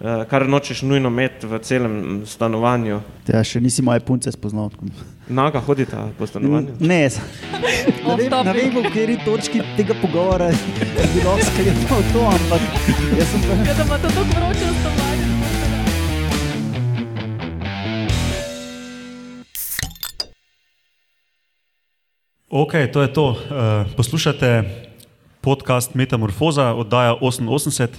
uh, kar nočeš nujno imeti v celem stanovanju. Ja, še nisi moje punce spoznal. Naga hodita po stanovanju. Ne, ne vem, v kateri točki tega pogovora je bilo sklepno to, ampak jaz sem pa... Ja, da ima to tako vroče v stanovanju. Ok, to je to. Uh, poslušate podcast Metamorfoza, oddaja 88.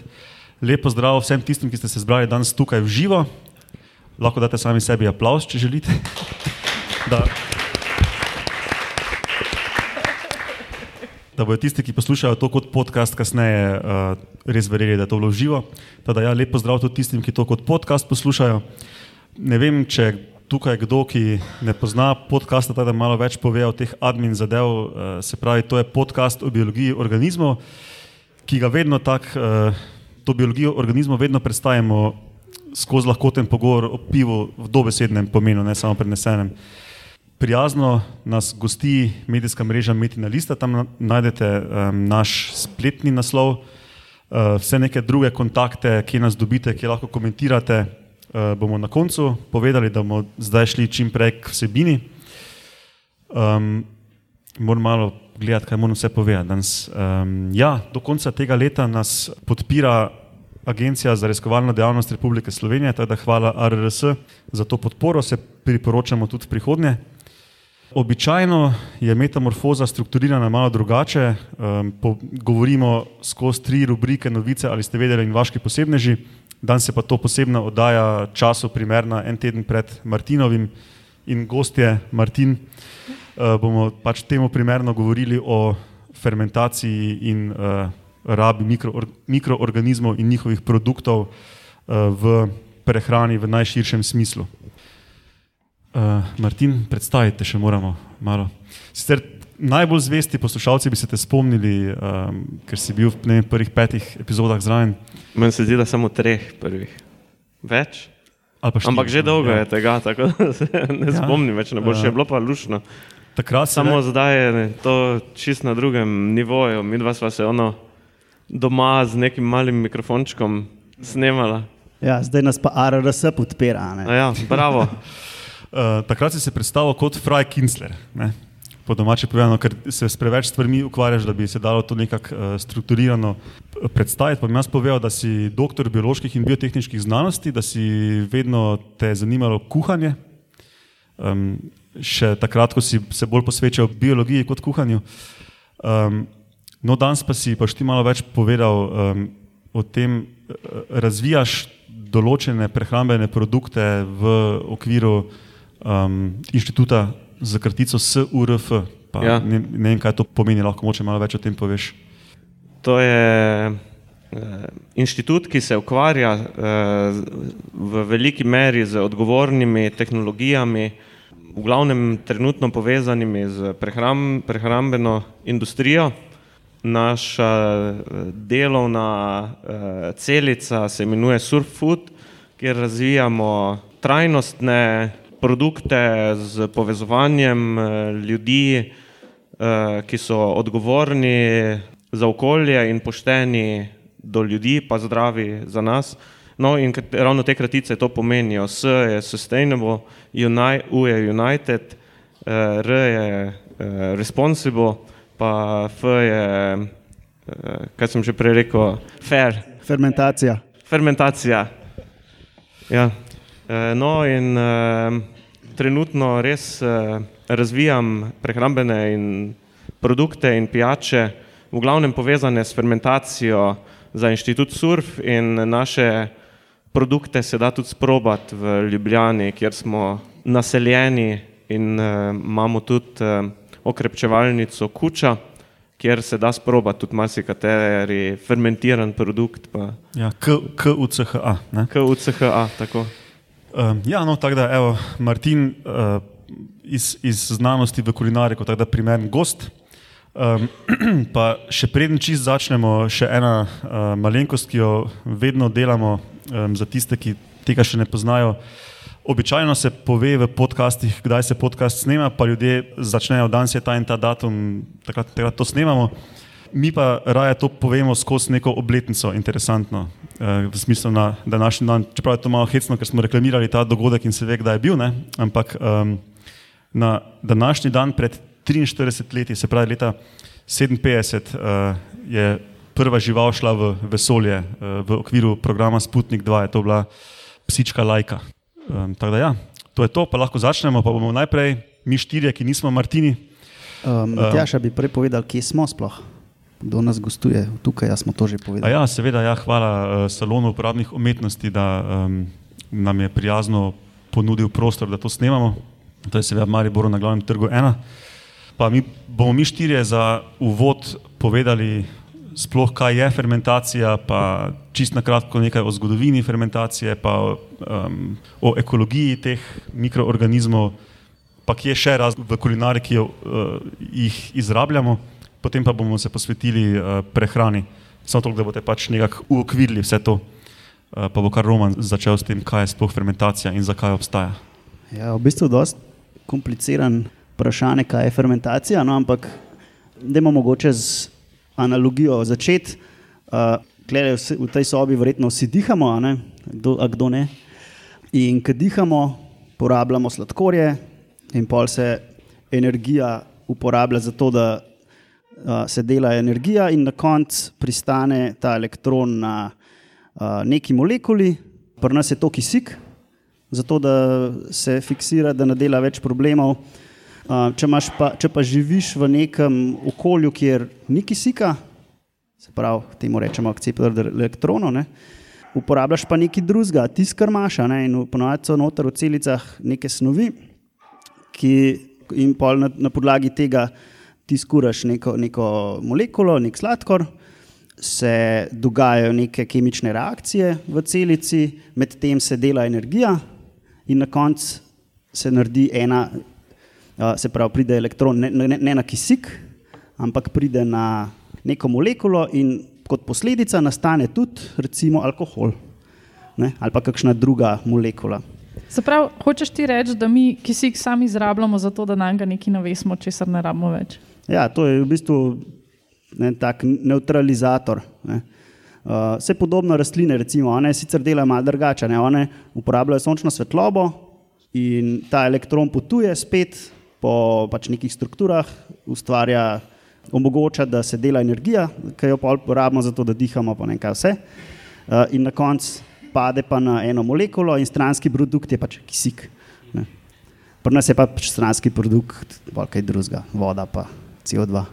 Lepo zdrav vsem tistim, ki ste se zbrali danes tukaj v živo. Lahko date sami sebi aplaus, če želite. Da, da bodo tisti, ki poslušajo to kot podcast, kasneje uh, res verjeli, da je to bilo živo. Teda, ja, lepo zdrav tudi tistim, ki to kot podcast poslušajo. Ne vem, če tukaj kdo, ki ne pozna podcasta, da malo več pove o teh admin zadev. Uh, se pravi, to je podcast o biologiji organizmov, ki ga vedno tako. Uh, to biologijo organizma vedno predstavimo skozi lahkoten pogovor o pivu v dobesednem pomenu, ne samo prenesenem. Prijazno nas gosti medijska mreža Metina Lista, tam najdete um, naš spletni naslov, uh, vse neke druge kontakte, ki nas dobite, ki lahko komentirate, uh, bomo na koncu povedali, da bomo zdaj šli čim prej k vsebini. Um, moram malo gledati, kaj moram vse povedati. Danes, um, ja, do konca tega leta nas podpira Agencija za raziskovalno dejavnost Republike Slovenije, tako da hvala RRS za to podporo, se priporočamo tudi v prihodnje. Običajno je metamorfoza strukturirana malo drugače. Um, po, govorimo skozi tri rubrike novice ali ste vedeli in vaški posebneži. Danes se pa to posebno oddaja času primerna en teden pred Martinovim in gostje Martin. Uh, bomo pač temu primerno govorili o fermentaciji in uh, rabi mikro, mikroorganizmov in njihovih produktov uh, v prehrani v najširšem smislu. Uh, Martin, predstavite še moramo malo. Sicer najbolj zvesti poslušalci bi se te spomnili, um, ker si bil v ne, prvih petih epizodah zraven. Meni se zdi, da samo treh prvih. Več? Ampak že dolgo ja. je tega, tako da se ne ja. spomnim več, ne bo še bilo pa lušno. Takrat samo ne... zdaj je to čist na drugem nivoju, mi dva sva se ono doma z nekim malim mikrofončkom snemala. Ja, zdaj nas pa RRS podpira. Ja, bravo. uh, takrat si se predstavil kot Fraj Kinsler. Ne? Po domače povedano, ker se s preveč stvarmi ukvarjaš, da bi se dalo to nekako uh, strukturirano predstaviti. Pa mi jaz povedal, da si doktor bioloških in biotehničkih znanosti, da si vedno te zanimalo kuhanje. Um, še takrat, ko si se bolj posvečal biologiji kot kuhanju. Um, No, danes pa si pač ti malo več povedal um, o tem, uh, razvijaš določene prehrambene produkte v okviru um, inštituta za kratico SURF. Ja. Ne, ne vem, kaj to pomeni, lahko moče malo več o tem poveš. To je uh, inštitut, ki se ukvarja uh, v veliki meri z odgovornimi tehnologijami, v glavnem trenutno povezanimi z prehram, prehrambeno industrijo naša eh, delovna uh, celica se imenuje Surfood, kjer razvijamo trajnostne produkte z povezovanjem uh, ljudi, ki so odgovorni za okolje in pošteni do ljudi, pa zdravi za nas. No, in ravno te kratice to pomenijo. S je sustainable, U je united, uh, R je uh, responsible pa F je, eh, kaj sem že prej rekel, fair. Fermentacija. Fermentacija. Ja. Eh, no, in trenutno res razvijam prehrambene in produkte in pijače, v glavnem povezane s fermentacijo za inštitut Surf in naše produkte se da tudi sprobati v Ljubljani, kjer smo naseljeni in uh, imamo tudi uh, okrepčevalnico Kuča, kjer se da sprobati tudi marsikateri fermentiran produkt. Ja, KUCHA. KUCHA, tako. Um, ja, no, tako da, evo, Martin uh, iz, iz znanosti v kulinariko, tako da primern gost. Um, pa še preden čist začnemo, še ena uh, malenkost, ki jo vedno delamo um, za tiste, ki tega še ne poznajo. Običajno se pove v podcastih, kdaj se podcast snema, pa ljudje začnejo, da je ta in ta datum, takrat, takrat to snemamo. Mi pa raje to povemo skozi neko obletnico, interesantno, eh, v smislu na današnji dan. Čeprav je to malo hecno, ker smo reklamirali ta dogodek in se ve, kdaj je bil, ne? ampak um, na današnji dan pred 43 leti, se pravi leta 57, uh, je prva žival šla v vesolje uh, v okviru programa Sputnik 2, je to bila psička lajka. Um, tako da ja, to je to, pa lahko začnemo, pa bomo najprej mi štirje, ki nismo Martini. Um, Tjaša bi prej povedal, kje smo sploh. Kdo nas gostuje tukaj, jaz smo to že A povedali. ja, seveda, ja, hvala uh, salonu uporabnih umetnosti, da um, nam je prijazno ponudil prostor, da to snemamo. To je seveda v Mariboru na glavnem trgu ena. Pa mi bomo mi štirje za uvod povedali sploh, kaj je fermentacija, pa čist na kratko nekaj o zgodovini fermentacije, pa um, o ekologiji teh mikroorganizmov, pa kje še raz v kulinariki uh, jih izrabljamo, potem pa bomo se posvetili uh, prehrani. Samo toliko, da boste pač nekako uokvirili vse to. Uh, pa bo kar Roman začel s tem, kaj je sploh fermentacija in zakaj obstaja. Ja, v bistvu je dosti kompliciran vprašanje, kaj je fermentacija, no, ampak dajmo mogoče z analogijo začeti. Uh, Klede, v tej sobi verjetno vsi dihamo, a, ne? kdo, a kdo ne. In ko dihamo, porabljamo sladkorje, in pol se energija uporablja za to, da uh, se dela energija, in na koncu pristane ta elektron na uh, neki molekuli, pri nas je to kisik, zato da se fiksira, da ne dela več problemov. Uh, če, pa, če pa živiš v nekem okolju, kjer ni kisika, se pravi, temu rečemo akceptor elektronov, ne, uporabljaš pa nekaj drugega, tisto, kar imaš, ne, in ponovadi so noter v celicah neke snovi, ki in pol na, na podlagi tega ti skuraš neko, neko molekulo, nek sladkor, se dogajajo neke kemične reakcije v celici, medtem se dela energija in na koncu se naredi ena, se pravi, pride elektron ne, ne, ne na kisik, ampak pride na neko molekulo in kot posledica nastane tudi recimo alkohol ne, ali pa kakšna druga molekula. Se pravi, hočeš ti reči, da mi kisik sami izrabljamo za to, da nam ga nekaj navesimo, česar ne rabimo več? Ja, to je v bistvu ne, tak neutralizator. Ne. Uh, vse podobno rastline, recimo, one sicer delajo malo drugače, ne, one uporabljajo sončno svetlobo in ta elektron potuje spet po pač nekih strukturah, ustvarja, omogoča, da se dela energija, ki jo pa uporabimo za to, da dihamo, pa ne kaj vse. Uh, in na koncu pade pa na eno molekulo in stranski produkt je pač kisik. Ne. Pri nas je pa pač stranski produkt, pa kaj drugega, voda pa CO2.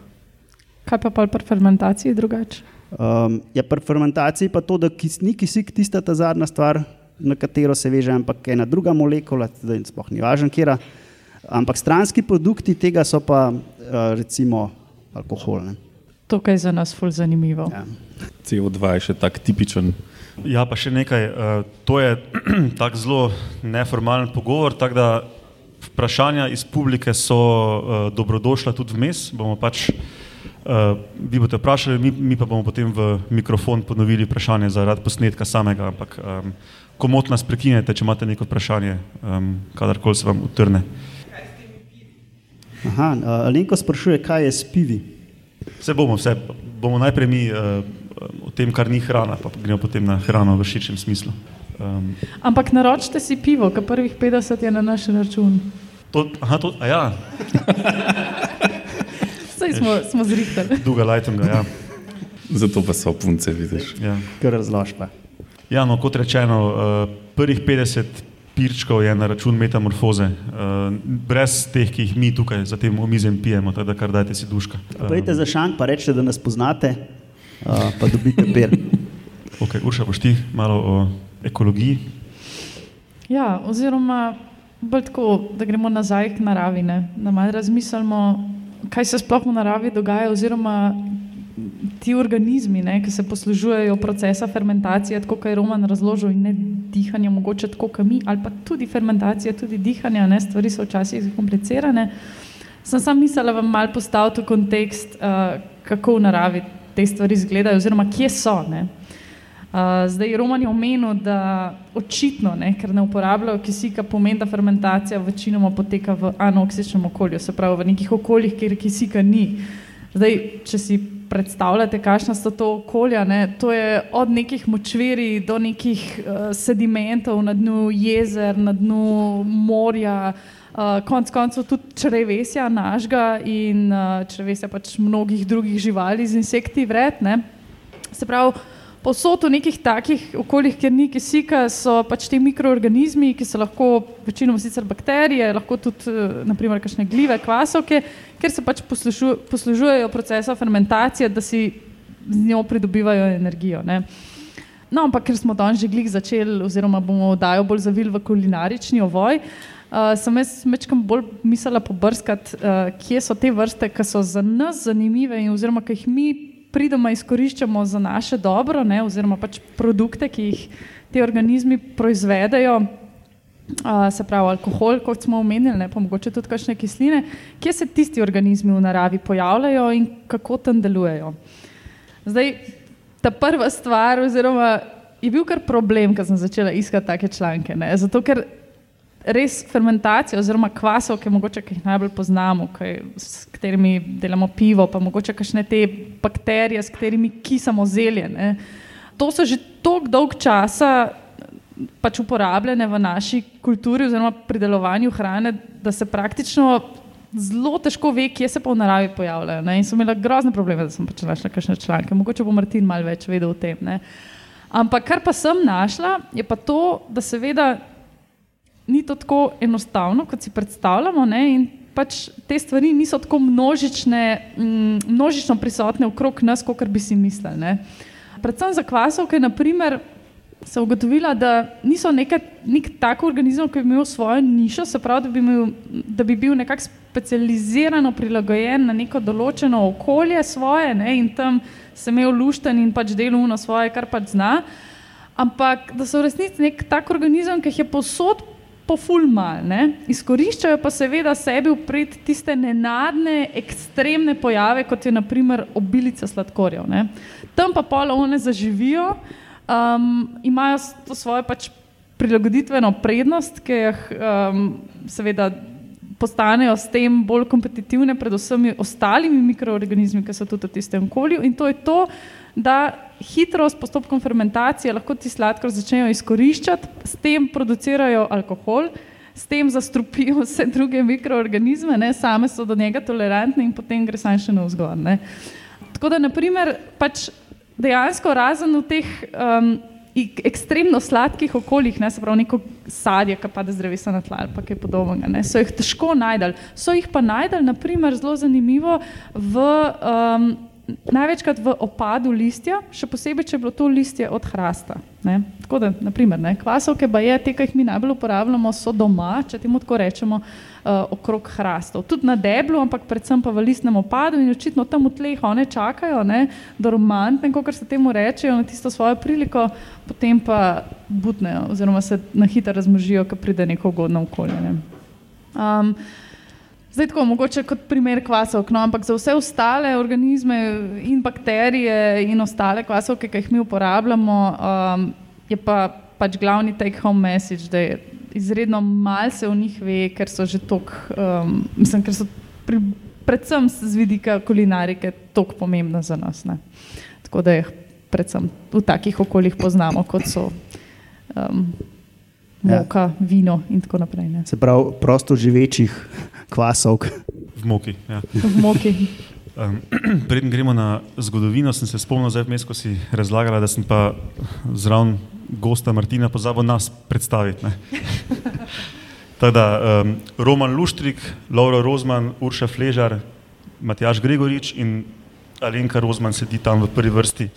Kaj pa pri fermentaciji drugače? Um, ja, pri fermentaciji pa to, da kis, ni kisik tista ta zadnja stvar, na katero se veže, ampak ena druga molekula, da sploh ni važno, kera. Ampak stranski produkti tega so pa uh, recimo alkohol. Ne. To je za nas ful zanimivo. Ja. CO2 je še tak tipičen. Ja, pa še nekaj. Uh, to je tako zelo neformalen pogovor, tako da vprašanja iz publike so uh, dobrodošla tudi vmes. Bomo pač, vi boste vprašali, mi, mi pa bomo potem v mikrofon ponovili vprašanje zaradi posnetka samega. Ampak um, komot nas prekinete, če imate neko vprašanje, um, kadarkoli se vam utrne. Aha, uh, Alenko sprašuje, kaj je s pivi. Vse bomo, vse bomo najprej mi uh, o tem, kar ni hrana, pa gremo potem na hrano v širšem smislu. Um, Ampak naročite si pivo, ker prvih 50 je na naš račun. to, aha, to, a ja, Saj smo, smo zrihtali. Duga Lightinga, ja. Zato pa so punce, vidiš. ja. Kar razložba. Ja, no, kot rečeno, uh, prvih 50 pirčkov je na račun metamorfoze, uh, brez teh, ki jih mi tukaj za tem omizjem pijemo, tako da kar dajte si duška. Pojdite za šank, pa rečete, da nas poznate, uh, pa dobite per. Okay, Urša, boš ti malo o ekologiji? Ja, oziroma bolj tako, da gremo nazaj k naravi, ne? da malo razmislimo, kaj se sploh v naravi dogaja, oziroma ti organizmi, ne, ki se poslužujejo procesa fermentacije, tako kot je Roman razložil, in ne dihanja, mogoče tako kot mi, ali pa tudi fermentacija, tudi dihanja, ne, stvari so včasih zakomplicirane. Sem sam mislila vam mal postaviti v kontekst, uh, kako v naravi te stvari izgledajo, oziroma kje so. Ne. Uh, zdaj, Roman je omenil, da očitno, ne, ker ne uporabljajo kisika, pomeni, da fermentacija večinoma poteka v anoksičnem okolju, se pravi v nekih okoljih, kjer kisika ni. Zdaj, če si predstavljate, kakšna so to okolja. Ne? To je od nekih močveri do nekih uh, sedimentov na dnu jezer, na dnu morja, uh, konc koncev tudi črevesja našega in uh, črevesja pač mnogih drugih živali z insekti vred. Ne? Se pravi, Posod v nekih takih okoljih, kjer ni kisika, so pač ti mikroorganizmi, ki so lahko večinoma sicer bakterije, lahko tudi eh, naprimer kakšne gljive, kvasovke, ker se pač poslužu, poslužujejo procesa fermentacije, da si z njo pridobivajo energijo. Ne. No, ampak ker smo danes že glih začeli, oziroma bomo dajo bolj zavil v kulinarični ovoj, uh, sem jaz mečkam bolj mislila pobrskati, uh, kje so te vrste, ki so za nas zanimive in oziroma ki jih mi pridoma izkoriščamo za naše dobro, ne, oziroma pač produkte, ki jih ti organizmi proizvedejo, uh, se pravi alkohol, kot smo omenili, ne, pa mogoče tudi kakšne kisline, kje se tisti organizmi v naravi pojavljajo in kako tam delujejo. Zdaj, ta prva stvar, oziroma je bil kar problem, ko sem začela iskati take članke. Ne, zato, ker res fermentacija oziroma kvasovke, mogoče ki jih najbolj poznamo, kaj, s katerimi delamo pivo, pa mogoče kakšne te bakterije, s katerimi kisamo zelje. Ne. To so že tako dolg časa pač uporabljene v naši kulturi oziroma pridelovanju hrane, da se praktično zelo težko ve, kje se pa v naravi pojavljajo. Ne. In so imeli grozne probleme, da sem pač našla kakšne članke. Mogoče bo Martin malo več vedel o tem. Ne. Ampak kar pa sem našla, je pa to, da seveda ni to tako enostavno, kot si predstavljamo. Ne? In pač te stvari niso tako množične, mm, množično prisotne okrog nas, kot bi si mislili. Ne? Predvsem za kvasovke, naprimer, sem ugotovila, da niso neka, nek tak organizem, ki bi imel svojo nišo, se pravi, da bi, imel, da bi bil nekako specializirano prilagojen na neko določeno okolje svoje ne? in tam se imel lušten in pač delovno svoje, kar pač zna. Ampak da so v resnici nek tak organizem, ki jih je posod pofulmal, izkoriščajo pa seveda sebi uprit tiste nenadne, ekstremne pojave, kot je naprimer obilica sladkorjev. Ne? Tam pa pol one zaživijo, um, imajo to svojo pač prilagoditveno prednost, ki jih um, seveda postanejo s tem bolj kompetitivne pred vsemi ostalimi mikroorganizmi, ki so tudi v tistem okolju in to je to, da hitro s postopkom fermentacije lahko ti sladkor začnejo izkoriščati, s tem producirajo alkohol, s tem zastrupijo vse druge mikroorganizme, ne, same so do njega tolerantne in potem gre sanj še na vzgor. Ne. Tako da, naprimer, pač dejansko razen v teh um, ekstremno sladkih okoljih, ne, se pravi neko sadje, ki pade z drevesa na tla ali pa kaj podobnega, ne, so jih težko najdel. So jih pa najdel, naprimer, zelo zanimivo v um, največkrat v opadu listja, še posebej, če je bilo to listje od hrasta. Ne? Tako da, naprimer, ne? kvasovke, pa je te, ki jih mi najbolj uporabljamo, so doma, če temu tako rečemo, uh, okrog hrastov. Tudi na deblu, ampak predvsem pa v listnem opadu in očitno tam v tleh one čakajo, ne? dormantne, kot se temu rečejo, na tisto svojo priliko, potem pa butnejo oziroma se na hitro razmožijo, ko pride neko ugodno okolje. Ne? Um, Zdaj, tako mogoče kot primer kvasovk, no, ampak za vse ostale organizme in bakterije in ostale kvasovke, ki jih mi uporabljamo, um, je pa pač glavni take home message, da je izredno malo se o njih ve, ker so že tok, um, mislim, ker so pri, predvsem z vidika kulinarike tok pomembna za nas. Ne. Tako da jih predvsem v takih okoljih poznamo, kot so. Um, moka, ja. vino in tako naprej. Ne. Se pravi, prosto živečih kvasov. V moki. Ja. V moki. Um, Preden gremo na zgodovino, sem se spomnil, da si razlagala, da sem pa zraven gosta Martina pozabil nas predstaviti. Tada, um, Roman Luštrik, Laura Rozman, Urša Fležar, Matjaš Gregorič in Alenka Rozman sedi tam v prvi vrsti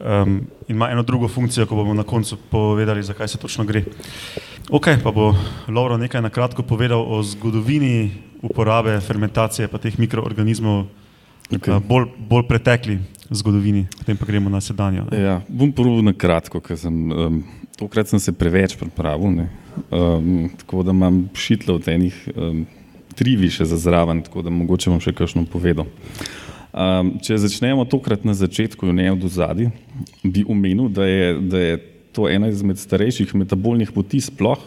um, in ima eno drugo funkcijo, ko bomo na koncu povedali, zakaj se točno gre. Ok, pa bo Laura nekaj na kratko povedal o zgodovini uporabe fermentacije pa teh mikroorganizmov, okay. uh, bolj, bolj pretekli zgodovini, potem pa gremo na sedanjo. Ja, bom probil na kratko, ker sem um, tokrat sem se preveč pripravil, um, tako da imam šitlo od enih um, tri više za zraven, tako da mogoče bom še kakšno povedal. Um, če začnemo tokrat na začetku, ne od zadaj, bi omenil, da je, da je to ena izmed starejših metabolnih poti sploh,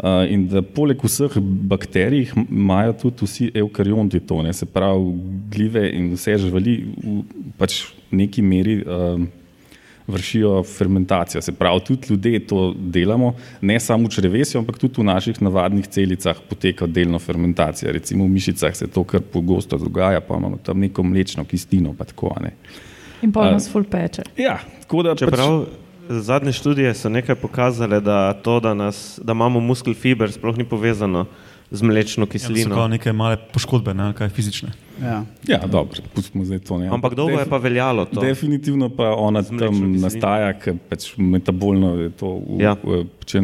Uh, in da poleg vseh bakterij imajo tudi vsi eukarionti to, ne, se pravi gljive in vse živali v pač neki meri uh, vršijo fermentacijo. Se pravi, tudi ljudje to delamo, ne samo v črevesju, ampak tudi v naših navadnih celicah poteka delno fermentacija. Recimo v mišicah se to kar pogosto dogaja, pa imamo tam neko mlečno kistino. Pa tako, ne. In pa nas full peče. Ja, tako da Čeprav zadnje študije so nekaj pokazale, da to, da, nas, da imamo muskel fiber, sploh ni povezano z mlečno Ja, so kislino. kao neke male poškodbe, ne, kaj fizične. Ja. Ja, dobro, pustimo zdaj to. Ne. Ampak dolgo je pa veljalo to. Definitivno pa ona tam kislino. nastaja, ker pač metabolno je to, v, Ja. če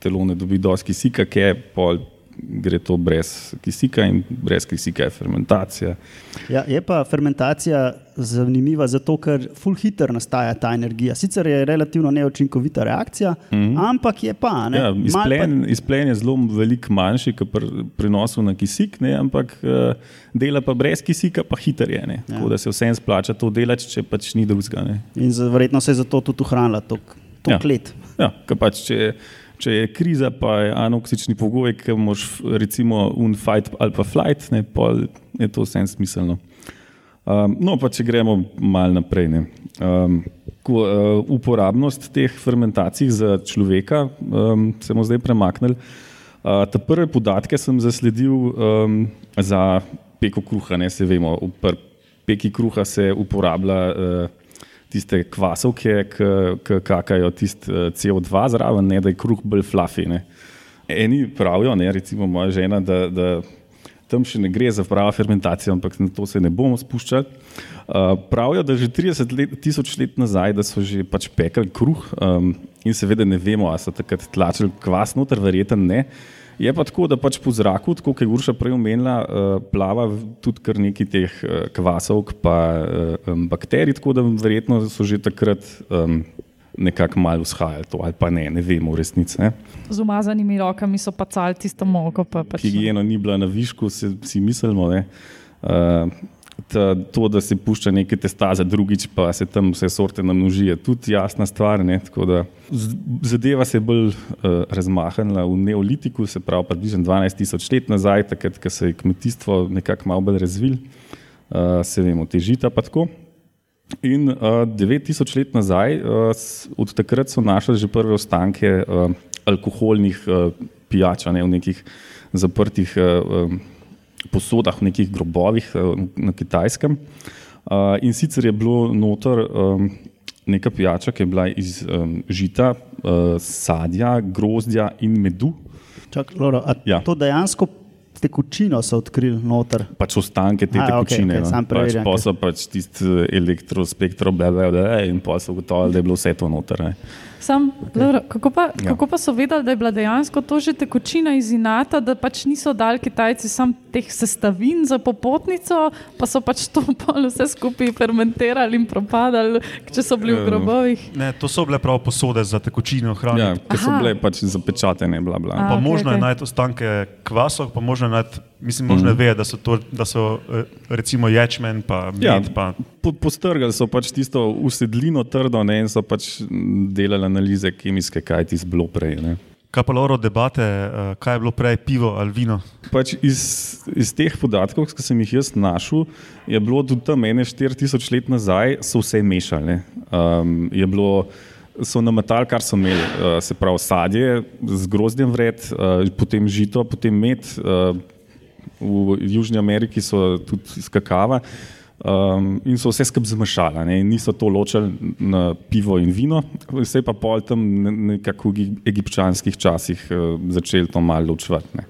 telo ne dobi dosti kisika, ki je pol. Gre to brez kisika, in brez kisika je fermentacija. Ja, je pa fermentacija zanimiva zato, ker full hiter nastaja ta energija. Sicer je relativno neučinkovita reakcija, mm -hmm. ampak je pa. Ne, Ja, izplen, izplen je zelo veliko manjši, kot pri prenosu na kisik, ne, ampak uh, dela pa brez kisika, pa hiter je. Ne, Ja. tako da se vsem splača to delati, če pač ni drugega. In za- verjetno se je zato tudi ohranila toliko Ja. let. Ja, ker pač, če, če je kriza, pa je anoksični pogoj, ki moš recimo un fight ali pa flight, ne, pol je to vsem smiselno. Um, no, pa če gremo malo naprej. ne. Um, ko, uh, uporabnost teh fermentacij za človeka um, se bomo zdaj premaknili. Uh, te prve podatke sem zasledil um, za peko kruha. Ne, se vemo, pri peki kruha se uporablja uh, tiste kvasovke, ki kakajo tisti uh, CO2 zraven, ne, da je kruh bolj fluffy. Ne. Eni pravijo, ne, recimo moja žena, da, da tam še ne gre za pravo fermentacijo, ampak na to se ne bomo spuščali. Uh, pravijo, da že 30 let, tisoč let nazaj, da so že pač pekli kruh um, in seveda ne vemo, ali so takrat tlačili kvas noter, verjeten ne. Je pa tako, da pač po zraku, tako kot je Urša prej omenila, uh, plava tudi kar nekaj teh uh, kvasovk pa uh, um, bakterij, tako da verjetno so že takrat um, nekako malo vzhajali to, ali pa ne, ne vemo v resnici. Ne. Z umazanimi rokami so pa cali tisto moko. Pa pač, Higiena ni bila na višku, se, si mislimo. ne. Uh, to, da se pušča neke testaze, drugič pa se tam vse sorte namnoži, je tudi jasna stvar. Ne, tako da zadeva se je bolj uh, razmahnila v neolitiku, se pravi približno 12 tisoč let nazaj, takrat, ko se je kmetijstvo nekako malo bolj razvilo, uh, se vemo, te žita pa tako. In uh, 9000 let nazaj, uh, od takrat so našli že prve ostanke uh, alkoholnih uh, pijač, ne v nekih zaprtih uh, um, posodah, v nekih grobovih uh, na kitajskem. Uh, in sicer je bilo notor um, neka pijača, ki je bila iz um, žita, uh, sadja, grozdja in medu. Čak, Loro, Ja. To dejansko tekočino so odkrili noter. Pač ostanke te A, tekočine. okej, no. samo pač, preverjam, pa ker- so pač tisti elektrospektro, blablabla, in pa so ugotovili, da je bilo vse to noter. Ne. Sam, okay. kako, pa, Ja. kako pa so vedeli, da je bila dejansko to že tekočina iz inata, da pač niso dali Kitajci sam teh sestavin za popotnico, pa so pač to pol vse skupaj fermentirali in propadali, če so bili v Ja. grobovih. Ne, to so bile prav posode za tekočino Ja, hraniti. ker so bile pač zapečatene, bla, bla. A, Pa okej, možno je okej. najti ostanke kvasov, pa možno je najti, mislim, možno je vedeti, da so to, da so eh, recimo ječmen, pa med, Ja. pa Po, postrgali so pač tisto usedlino trdo ne, in so pač m, delali analize kemijske, kaj ti zblo prej. Ne. kaj pa loro debate, eh, kaj je bilo prej, pivo ali vino. Pač iz, iz teh podatkov, ki sem jih jaz našel, je bilo tudi tam ene 4000 let nazaj, so vse mešali. ne. Um, je bilo, so nametali, kar so imeli, uh, se pravi sadje z grozdjem vred, uh, potem žito, potem med. V Južni Ameriki so tudi iz kakava. Um, in so vse skupaj zmešali, ne, niso to ločili na pivo in vino, vse pa pol tam ne- nekako v egi- egipčanskih časih uh, začeli to malo ločevati. ne.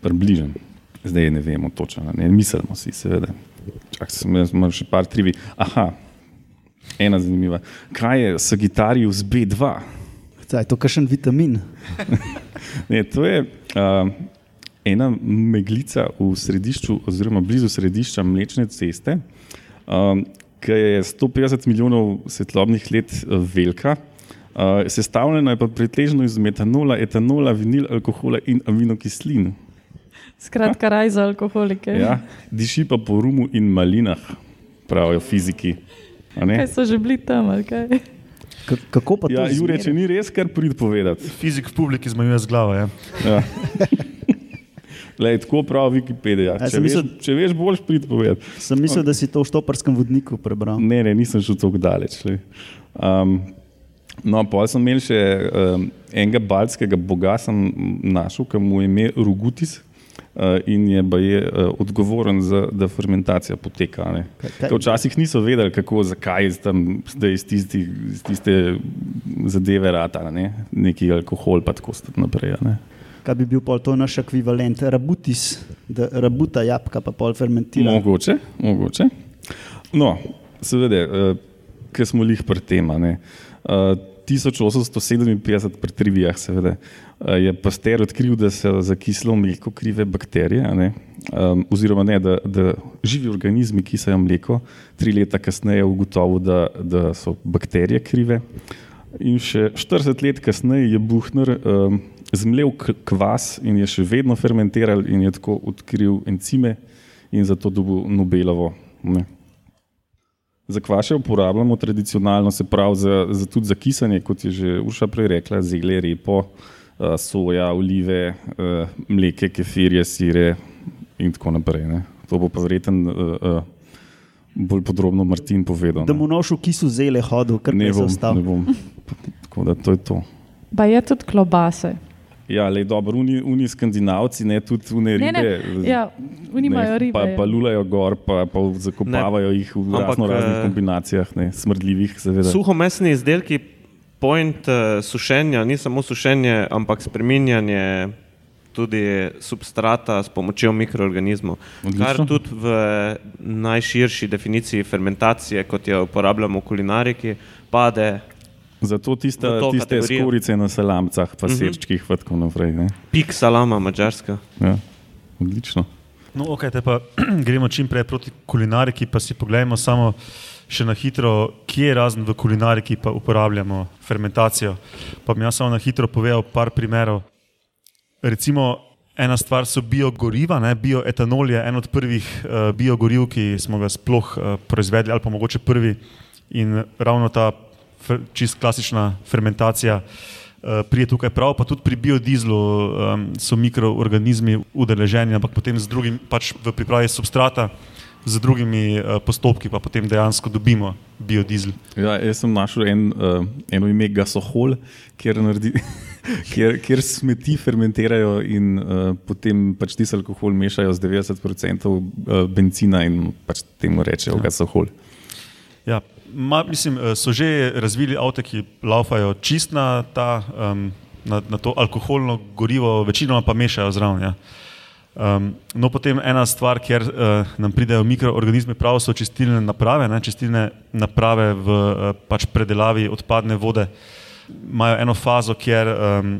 Približno. Zdaj ne vemo točno, ne mislimo si, seveda. Čak, imam še par trivi. Aha, ena zanimiva. Kaj je Sagittarius B2? Zdaj, to je kakšen vitamin. Ne, to je uh, ena meglica v središču, oziroma blizu središča Mlečne ceste, um, ki je 150 milijonov svetlobnih let eh, velika. Uh, sestavljena je pa pretežno iz metanola, etanola, vinil, alkohola in aminokislin. Skratka, raj za alkoholike. Ja, diši pa po rumu in malinah, pravijo fiziki. A ne? Kaj so že bili tam? ali kaj? K kako pa to? Ja, Jure, če ni res, kar prid povedati. Fizik v publiki zmajuje z glavo. Ja. Ja. Lej, tako pravi Wikipedija. Ja, Če, sem veš, mislil- če veš, boš prid povedati. Sem mislil, da si to v štoparskem vodniku prebral. Ne, ne, nisem šel tako daleč. lej. Um, no, pa sem imel še um, enega baltskega boga, sem našel, ki mu je ime Rugutis. Uh, in je, je uh, odgovoren za to, da fermentacija poteka. ne. kaj- Včasih niso vedeli, kako, zakaj iz tam, zdaj iz, tisti, iz tiste zadeve rata, ne? neki alkohol, pa tako naprej. a Ne? Kaj bi bil pol to naš ekvivalent? Rabutis, da rabuta jabka pa pol fermentira. Mogoče, mogoče. No, seveda, uh, ker smo jih pri tem. ne. Uh, 1857 pri trivijah, seveda, uh, je Pasteur odkril, da se za kislo mleko krive bakterije, ne, um, oziroma ne, da, da živi organizmi kisajo mleko. Tri leta kasneje je ugotovil, da, da so bakterije krive. In še 40 let kasneje je Buhner um, zmlel kvas in je še vedno fermentiral in je tako odkril encime in zato dobil Nobelovo. Ne. Za kvaše uporabljamo tradicionalno, se pravi za, za tudi za kisanje, kot je že Urša prej rekla, zelje, repo, uh, soja, olive, uh, mleke, kefirje, sire in tako naprej. Ne. To bo pa verjeten uh, uh, bolj podrobno Martin povedal. Da ne. mu noš v kisu zele hodil, kar ne ne bom, zaostal. ne bom. Tako da to je to. Pa je tudi klobase. Ja, le dobro, uni, uni skandinavci, ne tudi une Ne, ribe. ne, ja, oni imajo ribe. Pa, pa lulajo gor, pa, pa zakopavajo jih v Ampak, razno raznih eh, kombinacijah, ne, smrdljivih, seveda. Suhomesni izdelki, point uh, sušenja, ni samo sušenje, ampak spreminjanje tudi substrata s pomočjo mikroorganizmov. Odlično. Kar tudi v najširši definiciji fermentacije, kot jo uporabljamo v kulinariki, pade Zato tiste, tiste kategorijo. skorice na salamcah, pa Mhm. sirčkih, pa tako naprej. Ne. pik salama, mačarska. Ja, odlično. No, ok, te pa gremo čim prej proti kulinariki, pa si pogledamo samo še na hitro, kje razen v kulinariki pa uporabljamo fermentacijo. Pa bi jaz samo na hitro povedal par primerov. Recimo, ena stvar so biogoriva, ne? bioetanol je en od prvih uh, biogoriv, ki smo ga sploh uh, proizvedli, ali pa mogoče prvi. In ravno ta čist klasična fermentacija uh, prije tukaj prav, pa tudi pri biodizlu um, so mikroorganizmi udeleženi, ampak potem z drugim, pač v pripravi substrata, z drugimi uh, postopki pa potem dejansko dobimo biodizel. Ja, jaz sem našel en, uh, eno ime gasohol, kjer, naredi, kjer, kjer smeti fermentirajo in uh, potem pač tisti alkohol mešajo z 90% uh, benzina in pač temu rečejo ja. gasohol. Ja, ma, mislim, eh, so že razvili avto, ki laufajo čist na, ta, um, na, na to alkoholno gorivo, večinoma pa mešajo zraven. Ja. Um, no, potem ena stvar, kjer uh, nam pridejo mikroorganizmi, prav so čistilne naprave. Ne, čistilne naprave v uh, pač predelavi odpadne vode imajo eno fazo, kjer um,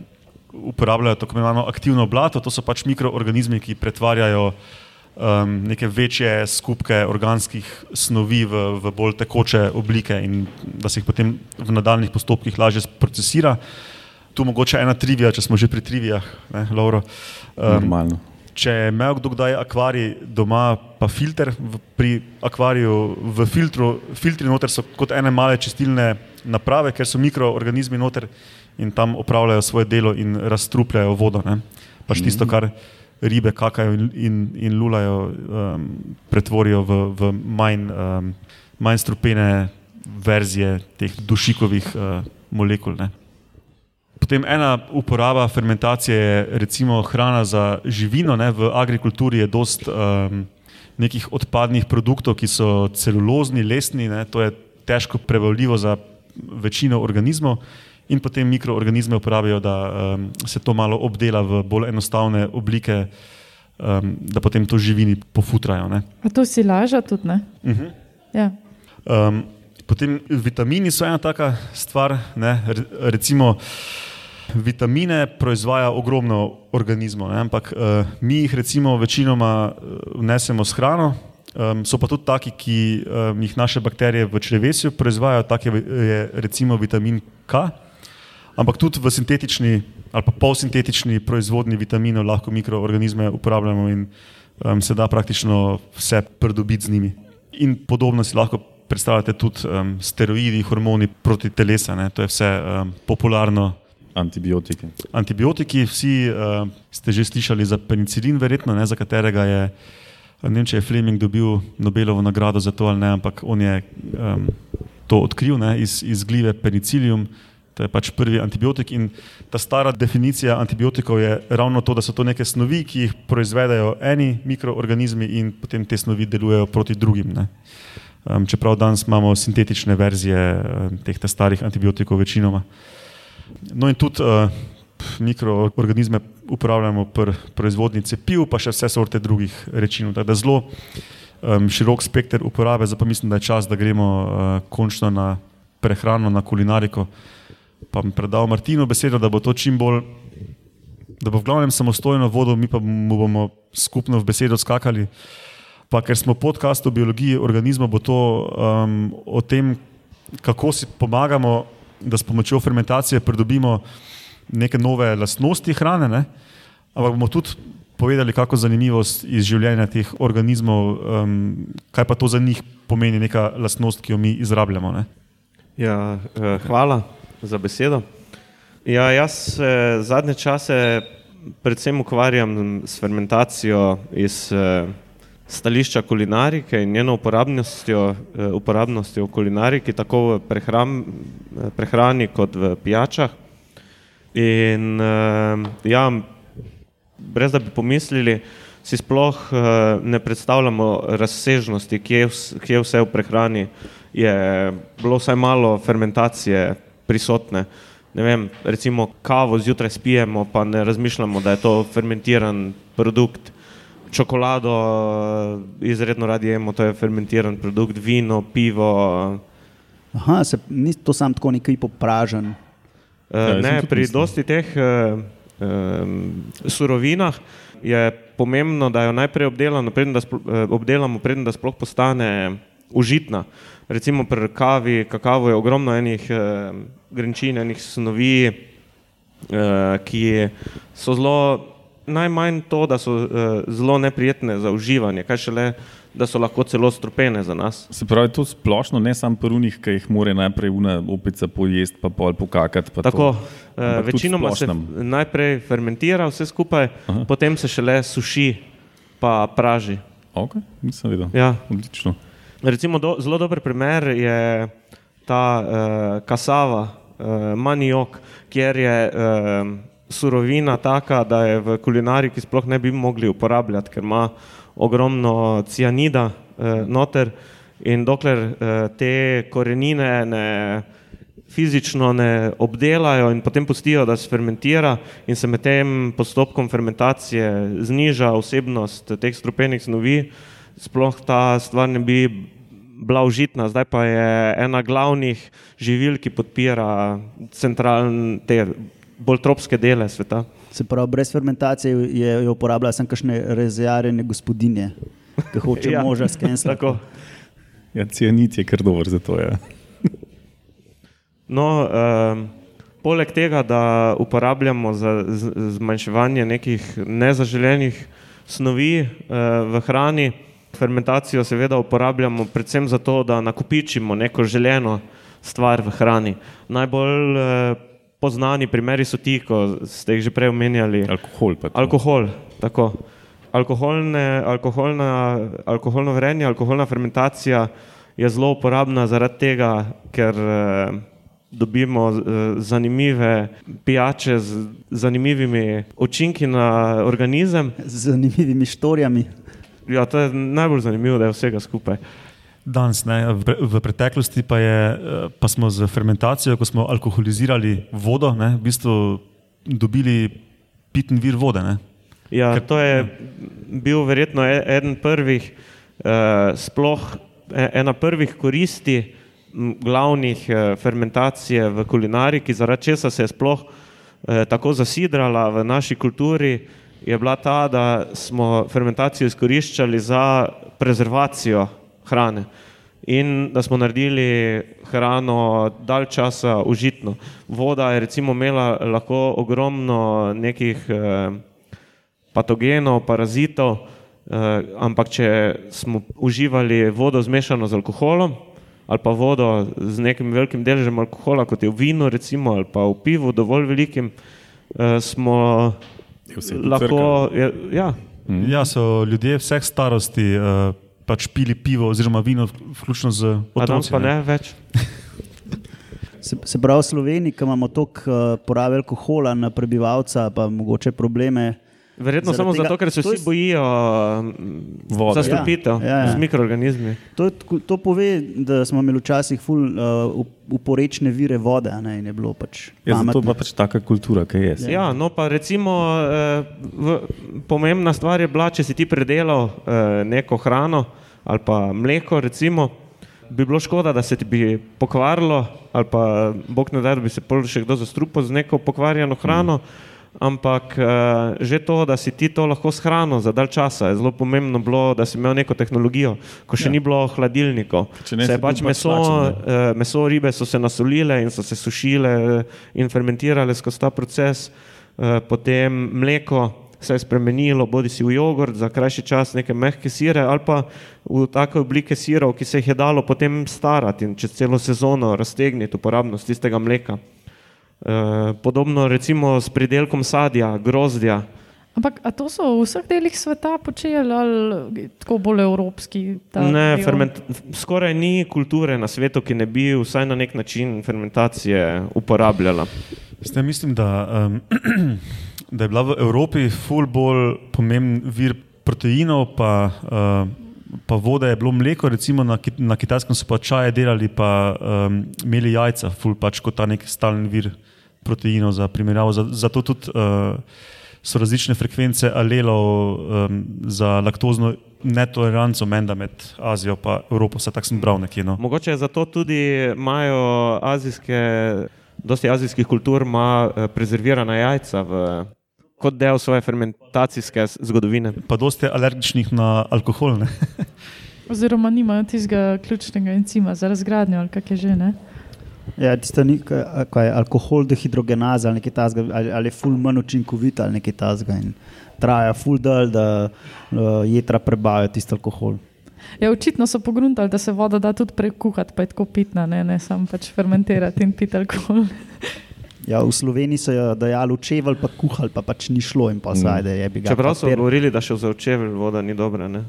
uporabljajo tako imenovano aktivno blato, to so pač mikroorganizmi, ki pretvarjajo um, neke večje skupke organskih snovi v, v bolj tekoče oblike in da se jih potem v nadaljnih postopkih lažje procesira. Tu mogoče ena trivija, če smo že pri trivijah, ne, Lauro. Um, Normalno. Če je imel kdo kdaj akvarij doma, pa filter v, pri akvariju, v filtru, filtri noter so kot ene male čistilne naprave, ker so mikroorganizmi noter in tam opravljajo svoje delo in razstrupljajo vodo. Ne. Pač tisto, kar ribe kakajo in, in, in lulajo, um, pretvorijo v, v manj, um, manj strupene verzije teh dušikovih uh, molekul. Ne. Potem ena uporaba fermentacije je recimo hrana za živino. Ne? V agrikulturi je dost um, nekih odpadnih produktov, ki so celulozni, lesni, ne? to je težko prevaljivo za večino organizmov. In potem mikroorganizme uporabijo, da um, se to malo obdela v bolj enostavne oblike, um, da potem to živini pofutrajo. Ne? A to si laža tudi, ne? Uh -huh. Ja. Um, potem vitamini so ena taka stvar. Ne? Re, recimo, vitamine proizvaja ogromno organizmov, ne? ampak uh, mi jih recimo večinoma uh, vnesemo s hrano. Um, so pa tudi taki, ki um, jih naše bakterije v črevesju proizvajajo, tak je, recimo vitamin K. Ampak tudi v sintetični ali pa polsintetični proizvodni vitaminov lahko mikroorganizme uporabljamo in um, se da praktično vse pridobiti z njimi. In podobno si lahko predstavljate tudi um, steroidi, hormoni proti telesu, to je vse um, popularno. Antibiotiki. Antibiotiki, vsi uh, ste že slišali za penicilin, verjetno, ne, za katerega je, ne vem, če je Fleming dobil Nobelovo nagrado za to ali ne, ampak on je um, to odkril ne, iz, iz glive penicilium. To je pač prvi antibiotik in ta stara definicija antibiotikov je ravno to, da so to neke snovi, ki jih proizvedajo eni mikroorganizmi in potem te snovi delujejo proti drugim. Um, čeprav danes imamo sintetične verzije um, teh starih antibiotikov večinoma. No in tudi uh, mikroorganizme uporabljamo pri proizvodnji cepiv, pa še vse sorte drugih reči. Tako da zelo um, širok spekter uporabe, zato mislim, da je čas, da gremo uh, končno na prehrano, na kulinariko. Pa bom predal Martinu besedo, da bo to čim bolj, da bo v glavnem samostojno vodil, mi pa mu bomo skupno v besedo skakali. Pa ker smo podcast o biologiji organizma, bo to um, o tem, kako si pomagamo da s pomočjo fermentacije pridobimo neke nove lastnosti hrane, ne? ampak bomo tudi povedali, kako zanimivost iz življenja teh organizmov, um, kaj pa to za njih pomeni, neka lastnost, ki jo mi izrabljamo. Ja, eh, hvala za besedo. Ja, jaz se zadnje čase predvsem ukvarjam s fermentacijo iz eh, stališča kulinarike in njeno uporabnostjo, eh, uporabnostjo v kulinariki, tako v prehran, eh, prehrani kot v pijačah. In eh, ja, brez da bi pomislili, si sploh ne predstavljamo razsežnosti, kje, kje vse v prehrani je bilo vsaj malo fermentacije prisotne. Ne vem, recimo kavo zjutraj spijemo, pa ne razmišljamo, da je to fermentiran produkt čokolado izredno radi jemo, to je fermentiran produkt, vino, pivo. Aha, se, ni to sam tako nekaj popražen. Uh, ne, pri mislim. dosti teh uh, um, surovinah je pomembno, da jo najprej obdelamo, preden da, splo, uh, obdelamo, preden da sploh postane užitna. Recimo pri kavi, kakavo je ogromno enih uh, grenčin, enih snovi, uh, ki so zelo najmanj to, da so uh, zelo neprijetne za uživanje, kaj šele, da so lahko celo strupene za nas. Se pravi, to splošno, ne samo prvunih, ki jih mora najprej una opica pojesti, pa pol pokakati. Pa Tako, uh, večinoma se najprej fermentira vse skupaj, Aha. potem se šele suši, pa praži. Ok, nisem videl. Ja. Odlično. Recimo, do, zelo dober primer je ta uh, kasava, uh, manijok, kjer je uh, surovina taka, da je v kulinariki sploh ne bi mogli uporabljati, ker ima ogromno cianida eh, noter. In dokler eh, te korenine ne fizično ne obdelajo in potem pustijo, da se fermentira in se med tem postopkom fermentacije zniža vsebnost teh strupenih snovi, sploh ta stvar ne bi bila užitna, zdaj pa je ena glavnih živil, ki podpira centralne te bolj tropske dele sveta. Se pravi, brez fermentacije je, je uporabljala sem kakšne rezervne gospodinje, ki hoče ja, moža skenirati. Ja, cianit je kar dober za to. Ja. no, um, poleg tega, da uporabljamo za zmanjševanje nekih nezaželenih snovi uh, v hrani, fermentacijo seveda uporabljamo predvsem zato, da nakupičimo neko želeno stvar v hrani. Najbolj uh, poznani primeri so ti, ko ste jih že prej omenjali. Alkohol. Alkohol, tako. Alkoholne, alkoholna, alkoholno vrenje, alkoholna fermentacija je zelo uporabna zaradi tega, ker eh, dobimo eh, zanimive pijače z zanimivimi učinki na organizem. Z zanimivimi štorjami. Ja, to je najbolj zanimivo, da je vsega skupaj. Danes, ne, v, v preteklosti pa, je, pa smo z fermentacijo, ko smo alkoholizirali vodo, ne, v bistvu dobili pitni vir vode. Ne. Ja, Ker, to je ja. bil verjetno e, eden prvih, eh, sploh e, ena prvih koristi glavnih eh, fermentacije v kulinariki, zaradi česa se je sploh eh, tako zasidrala v naši kulturi, je bila ta, da smo fermentacijo izkoriščali za prezervacijo hrane in da smo naredili hrano dalj časa užitno. Voda je recimo imela lahko ogromno nekih eh, patogenov, parazitov, eh, ampak če smo uživali vodo zmešano z alkoholom ali pa vodo z nekim velikim deležem alkohola, kot je v vinu, recimo, ali pa v pivu, dovolj velikim, eh, smo lahko. Je, ja, Ja, so ljudje vseh starosti uh, pač pili pivo oziroma vino, vključno z otroci. pa ne več. Se, se pravi, v Sloveniji, ki imamo toliko uh, porabe alkohola na prebivalca, pa mogoče probleme. Verjetno samo tega- zato, ker se to je vsi bojijo Vode. zastopitev Ja, ja, ja. z mikroorganizmi. To, je to pove, da smo imeli včasih ful uh, uporečne vire vode. a Ne, in je bilo pač Ja, zato pametno. pa pač taka kultura, ki je. saj. Ja, no pa recimo, eh, v, pomembna stvar je bila, če si ti predelal eh, neko hrano ali pa mleko, recimo, bi bilo škoda, da se ti bi pokvarilo ali pa bog ne da, da bi se pol še kdo zastrupil z neko pokvarjeno hrano. Ampak eh, že to, da si ti to lahko shranil za dalj časa, je zelo pomembno bilo, da si imel neko tehnologijo, ko še ja. ni bilo hladilnikov. Ne, Se je pač pač meso, lačen, eh, meso, ribe so se nasolile in so se sušile eh, in fermentirale skozi ta proces, potem mleko se je spremenilo, bodi si v jogurt za krajši čas, neke mehke sire ali pa v take oblike sirov, ki se jih je dalo potem starati in čez celo sezono raztegniti uporabnost tistega mleka. Eh, Podobno recimo s pridelkom sadja, grozdja. Ampak a to so v vseh delih sveta počeli ali tako bolj evropski? Ne, ferment, skoraj ni kulture na svetu, ki ne bi vsaj na nek način fermentacije uporabljala. Zdaj mislim, da, um, da je bila v Evropi ful bolj pomemben vir proteinov, pa, uh, pa vode je bilo mleko, recimo na, Ki- na kitajskem so pa čaje delali, pa um, imeli jajca, ful pač kot ta nek stalen vir proteinov za primerjavo. Za- Zato tudi uh, so različne frekvence alelov um, za laktozno netoleranco menda med Azijo in Evropo, vse tako sem bral nekje. No. Mogoče zato tudi imajo azijske, dosti azijskih kultur ima eh, prezervirana jajca v, kot del svoje fermentacijske zgodovine. Pa dosti alergičnih na alkohol. Ne? Oziroma nimajo tistega ključnega encima za razgradnjo ali kak je že. Ne? Ja, tista ni, ka- kaj je alkohol dehidrogenaza ali nekaj tasga, ali, ali je ful manj učinkovita ali nekaj tasga. In traja ful dal, da uh, jedra prebavijo tisti alkohol. Ja, očitno so pogruntali, da se voda da tudi prekuhati, pa je tako pitna, ne, ne samo pač fermentirati in piti alkohol. Ja, v Sloveniji so jo dajali v čevelj, pa kuhali, pa pač ni šlo in pa sajde je bi ga. Čeprav so govorili, da še za očevelj voda ni dobra. Ne?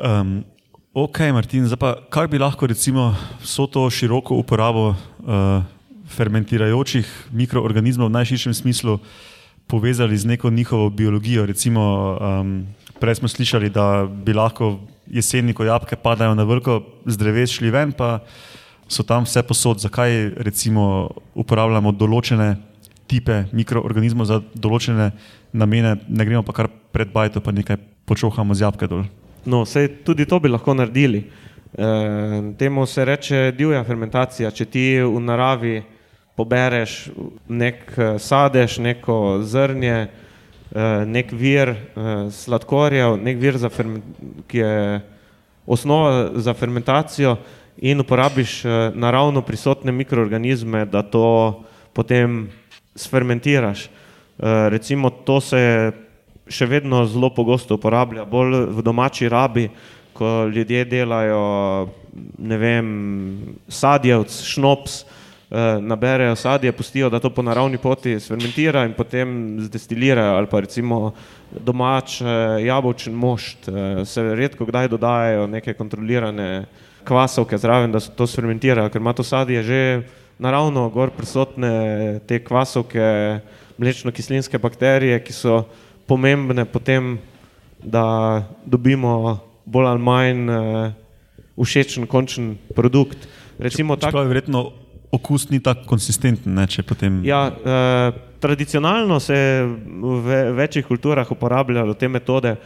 Um, ok, Martin, zdaj pa kako bi lahko recimo vso to široko uporabo uh, fermentirajočih mikroorganizmov v najširšem smislu povezali z neko njihovo biologijo? Recimo, um, prej smo slišali, da bi lahko jeseni, ko jabke padajo na vrko, z dreves šli ven, pa so tam vse posod. Zakaj recimo uporabljamo določene tipe mikroorganizmov za določene namene, ne gremo pa kar pred bajto, pa nekaj počohamo z jabke dol? No, sej tudi to bi lahko naredili. E, temu se reče divja fermentacija. Če ti v naravi pobereš nek eh, sadež, neko zrnje, eh, nek vir sladkorja, nek vir, za fermen- ki je osnova za fermentacijo, in uporabiš eh, naravno prisotne mikroorganizme, da to potem sfermentiraš. Eh, Recimo, to se še vedno zelo pogosto uporablja, bolj v domači rabi, ko ljudje delajo, vem, sadjevc, šnops, eh, naberejo sadje, pustijo, da to po naravni poti sfermentira in potem zdestilirajo, ali pa recimo domač jabolčen mošt, se redko kdaj dodajajo neke kontrolirane kvasovke zraven, da se to sfermentirajo, ker ima to sadje že naravno gor prisotne te kvasovke, mlečno-kislinske bakterije, ki so pomembne potem, da dobimo bolj ali manj eh, všečen končen produkt. Recimo tak, Čeprav je verjetno okus ni tako konsistenten, ne, če potem. ja, eh, tradicionalno se je v ve- večjih kulturah uporabljalo te metode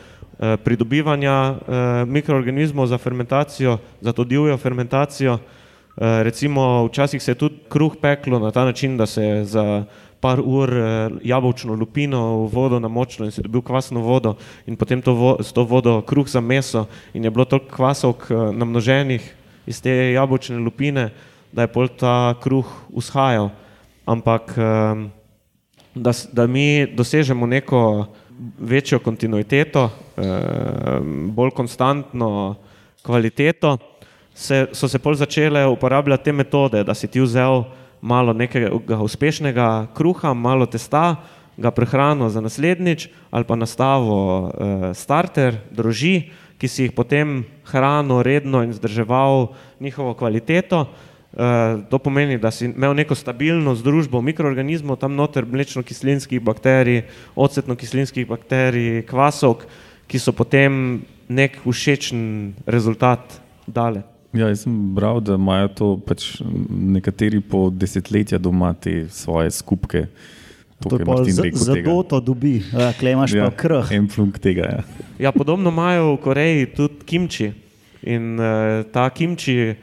pridobivanja eh, mikroorganizmov za fermentacijo, za to divjo fermentacijo. Eh, recimo včasih se je tudi kruh peklo na ta način, da se je za par ur eh, jabolčno lupino v vodo namočilo in se je dobil kvasno vodo in potem to vo, s to vodo kruh za meso in je bilo toliko kvasovk eh, namnoženih iz te jabolčne lupine, da je pol ta kruh ushajal. Ampak eh, da, da mi dosežemo neko večjo kontinuiteto, eh, bolj konstantno kvaliteto, se, so se pol začele uporabljati te metode, da si ti vzel malo nekega uspešnega kruha, malo testa, ga prehranil za naslednjič ali pa nastavo eh, starter, droži, ki si jih potem hranil redno in zdrževal njihovo kvaliteto. Uh, to pomeni, da si imel neko stabilno združbo mikroorganizmov, tam noter mlečno-kislinskih bakterij, ocetno-kislinskih bakterij, kvasov, ki so potem nek všečen rezultat dale. Ja, jaz sem bral, da imajo to pač nekateri po desetletja doma te svoje skupke. To je pa za to, to dobi, klemaš ja, pa krh. En flunk tega. Ja. ja, podobno imajo v Koreji tudi kimči. In uh, ta kimči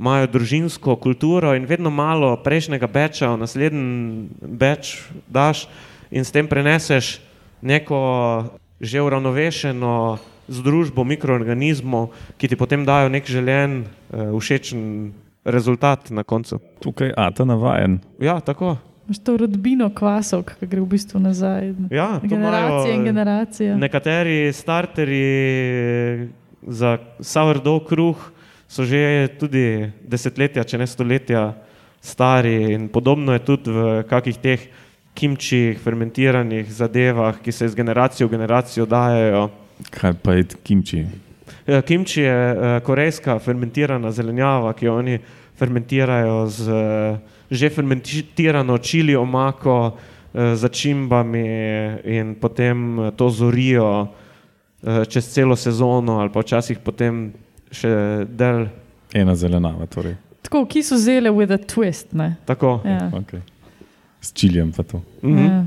imajo družinsko kulturo in vedno malo prejšnjega beča, v naslednji beč daš in s tem preneseš neko že uravnovešeno združbo mikroorganizmov, ki ti potem dajo nek želen, uh, všečen rezultat na koncu. Tukaj je Ata navajen. Ja, tako. To rodbino kvasov, ki gre v bistvu nazaj. Ja, generacije in generacije. Nekateri starteri za sourdough kruh so že tudi desetletja, če ne stoletja stari in podobno je tudi v kakih teh kimčih, fermentiranih zadevah, ki se iz generacije v generacijo dajo. Kaj pa je kimči? Ja, kimči je uh, korejska fermentirana zelenjava, ki jo oni fermentirajo z uh, že fermentirano čili omako, uh, začimbami in potem to zorijo čez celo sezono ali pa včasih potem še del. Ena zelenava. Torej. Tako, ki so zele with a twist. Ne? Tako. Ja. Okay. S čiljem pa to. -hmm. ja.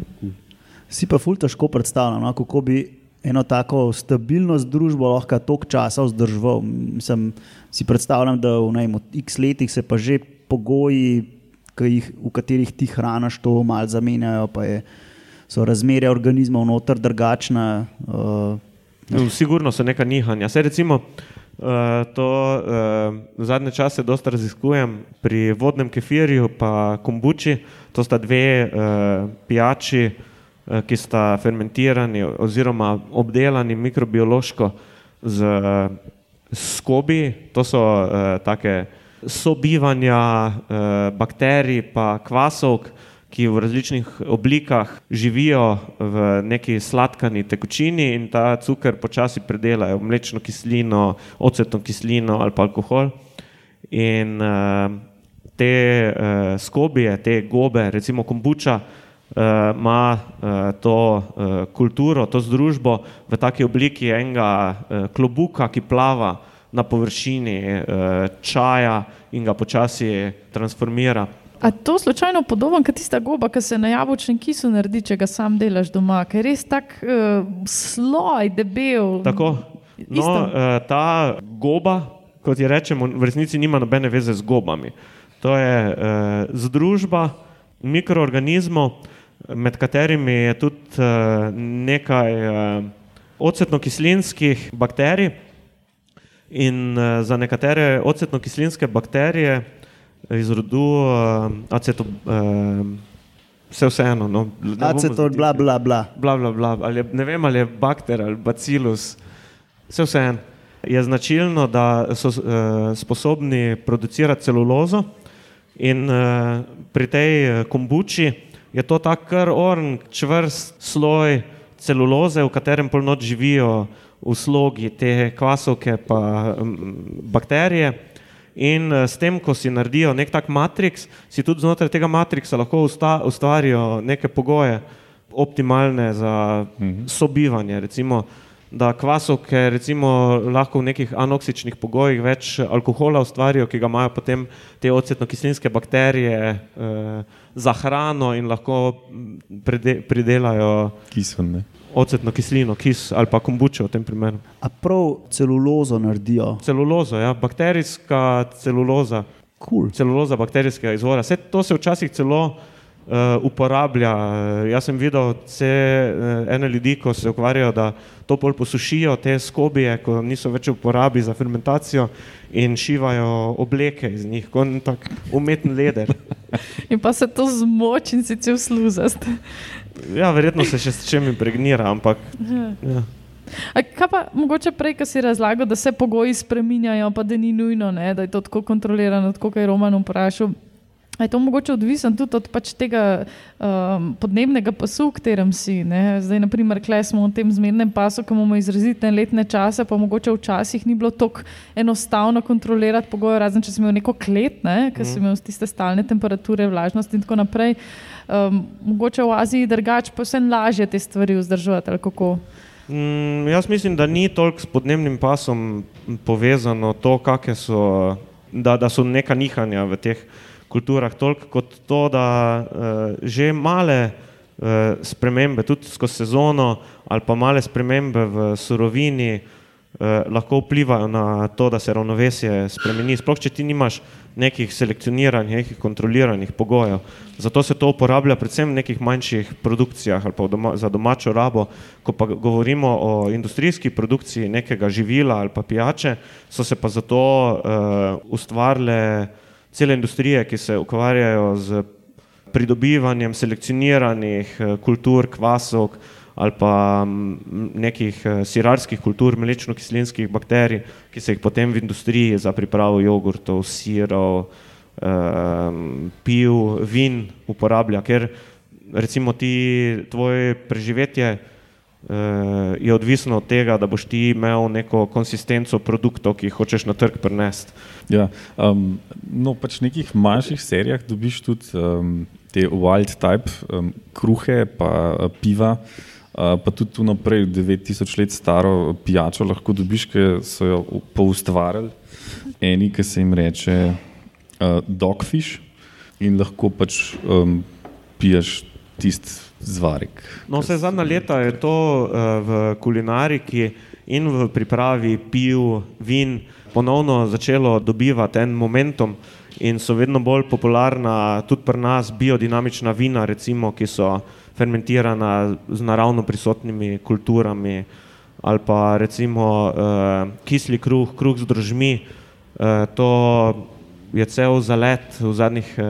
Si pa ful težko predstavljam, no, kako bi eno tako stabilno družbo lahko toliko časa vzdržal. Mislim, si predstavljam, da v najmo x letih se pa že pogoji, jih, v katerih ti hraniš, to malo zamenjajo, pa je, so razmerja organizmov noter drugačna. Uh, Sigurno so neka nihanja. Se recimo, Uh, to uh, zadnje čase dosta raziskujem pri vodnem kefirju in kombuči. To sta dve uh, pijači, uh, ki sta fermentirani oziroma obdelani mikrobiološko z uh, skobi. To so uh, take sobivanja uh, bakterij in kvasov, ki v različnih oblikah živijo v neki sladkani tekočini in ta cukor počasi predelajo v mlečno kislino, ocetno kislino ali pa alkohol. In uh, te uh, skobije, te gobe, recimo kombuča, uh, ima uh, to uh, kulturo, to združbo v taki obliki enega uh, klobuka, ki plava na površini uh, čaja in ga počasi transformira. A to slučajno podobno kot tista goba, ki se na jabolčnem kisu naredi, če ga sam delaš doma, ker je res tak uh, sloj, debel. Tako. No, uh, ta goba, kot je rečemo, v resnici nima nobene veze z gobami. To je uh, združba mikroorganizmov, med katerimi je tudi uh, nekaj uh, ocetno-kislinskih bakterij. In uh, za nekatere ocetno-kislinske bakterije iz rodu uh, aceto. Uh, Vse vseeno. No, Aceton, bla, bla, bla. bla, bla, bla. Ali je, ne vem, ali je bakter ali bacilus. Vse vseeno. Je značilno, da so uh, sposobni producirati celulozo, in uh, pri tej kombuči je to tako kar orn, čvrst sloj celuloze, v katerem polnot živijo v slogi te kvasovke um, bakterije. In uh, s tem, ko si naredijo nek tak matriks, si tudi znotraj tega matriksa lahko usta, ustvarijo neke pogoje, optimalne za mhm. sobivanje. Recimo, da kvasovke recimo, lahko v nekih anoksičnih pogojih več alkohola ustvarijo, ki ga imajo potem te ocetno-kislinske bakterije uh, za hrano in lahko pride, pridelajo kisvene ocetno kislino, kis ali pa kombučo v tem primeru. A prav celulozo naredijo? Celulozo, ja, bakterijska celuloza. Cool. Celuloza bakterijskega izvora. Vse to se včasih celo uh, uporablja. Jaz sem videl vse uh, ene ljudi, ko se ukvarjajo, da to pol posušijo, te skobije, ko niso več v uporabi za fermentacijo in šivajo obleke iz njih, kot nek umeten leder. in pa se to zmoči in si cel sluzast. Ja, verjetno se še s čem impregnira, ampak. Ja. A kaj pa mogoče prej, ko si razlagal, da se pogoji spreminjajo, pa da ni nujno, ne, da je to tako kontrolirano, kot je Roman vprašal. Je to mogoče odvisno tudi od pač tega um, podnebnega pasu, v katerem si? Ne? Zdaj, naprimer, klej smo v tem zmernem pasu, ki imamo izrazite letne čase, pa mogoče včasih ni bilo tako enostavno kontrolirati pogoje, razen če si imel neko klet, ne? ker si imel tiste stalne temperature, vlažnost in tako naprej. Um, mogoče v Aziji drugače, pa vse lažje te stvari vzdrževati ali kako. Mm, jaz mislim, da ni toliko s podnebnim pasom povezano to, so, da, da so neka nihanja v teh kulturah, toliko kot to, da uh, že male uh, spremembe, tudi skozi sezono, ali pa male spremembe v surovini, uh, lahko vplivajo na to, da se ravnovesje spremeni. Sploh, če ti nimaš nekih selekcioniranih, nekih kontroliranih pogojev. Zato se to uporablja predvsem v nekih manjših produkcijah ali pa doma, za domačo rabo. Ko pa govorimo o industrijski produkciji nekega živila ali pa pijače, so se pa zato uh, ustvarile cele industrije, ki se ukvarjajo z pridobivanjem selekcioniranih uh, kultur, kvasov, ali pa nekih eh, sirarskih kultur, mlečno-kislinskih bakterij, ki se jih potem v industriji za pripravo jogurtov, sirov, um, piv, vin uporablja, ker recimo ti tvoje preživetje je odvisno od tega, da boš ti imel neko konsistenco produktov, ki jih hočeš na trg prenesti. Ja, um, no, pač v nekih manjših serijah dobiš tudi um, te wild type um, kruhe, pa uh, piva. Eh, pa tudi tu naprej, 9000 let staro pijačo lahko dobiš, ki so jo poustvarjali, eni, ki se jim reče uh, dogfish in lahko pač um, piješ tisti zvarek. No, vse zadnja leta je to uh, v kulinariki in v pripravi piv, vin ponovno začelo dobivati en momentum. In so vedno bolj popularna tudi pri nas biodinamična vina, recimo, ki so fermentirana z naravno prisotnimi kulturami, ali pa recimo uh, kisli kruh, kruh z drožmi. Uh, to je cel zalet v zadnjih uh,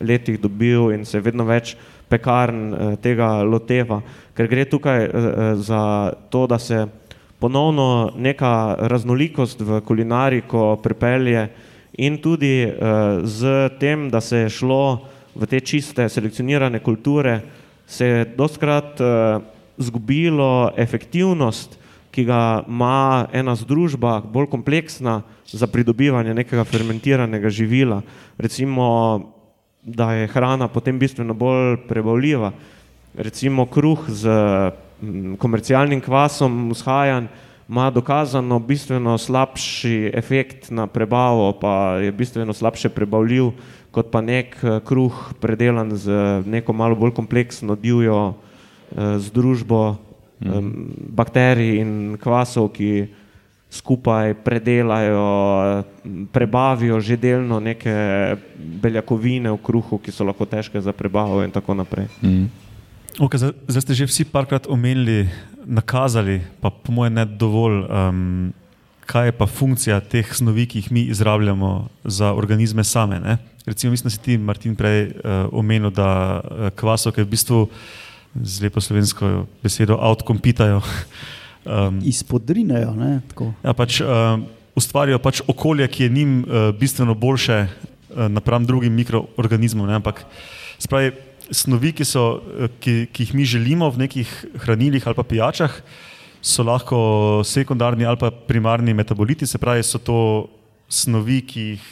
letih dobil in se vedno več pekarn uh, tega loteva, ker gre tukaj uh, za to, da se ponovno neka raznolikost v kulinariko pripelje in tudi z tem, da se je šlo v te čiste selekcionirane kulture, se je doskrat zgubilo efektivnost, ki ga ima ena združba, bolj kompleksna za pridobivanje nekega fermentiranega živila. Recimo, da je hrana potem bistveno bolj prebavljiva. Recimo kruh z komercialnim kvasom vzhajan ima dokazano bistveno slabši efekt na prebavo, pa je bistveno slabše prebavljiv kot pa nek eh, kruh, predelan z neko malo bolj kompleksno divjo eh, združbo mm. bakterij in kvasov, ki skupaj predelajo, prebavijo že delno neke beljakovine v kruhu, ki so lahko težke za prebavo in tako naprej. Mm. Okay, zdaj, ste že vsi parkrat omenili, nakazali, pa po mojem ne dovolj. Um, kaj je pa funkcija teh snovi, ki jih mi izrabljamo za organizme same. Ne? Recimo, mislim, da si ti, Martin, prej uh, omenil, da uh, kvasovke v bistvu z lepo slovensko besedo outcompitajo. um, Izpodrinejo. Ja, pač, uh, ustvarijo pač okolje, ki je njim uh, bistveno boljše uh, napram drugim mikroorganizmom. Ampak spravi, snovi, ki, so, uh, ki, ki jih mi želimo v nekih hranilih ali pa pijačah, so lahko sekundarni ali pa primarni metaboliti, se pravi, so to snovi, ki jih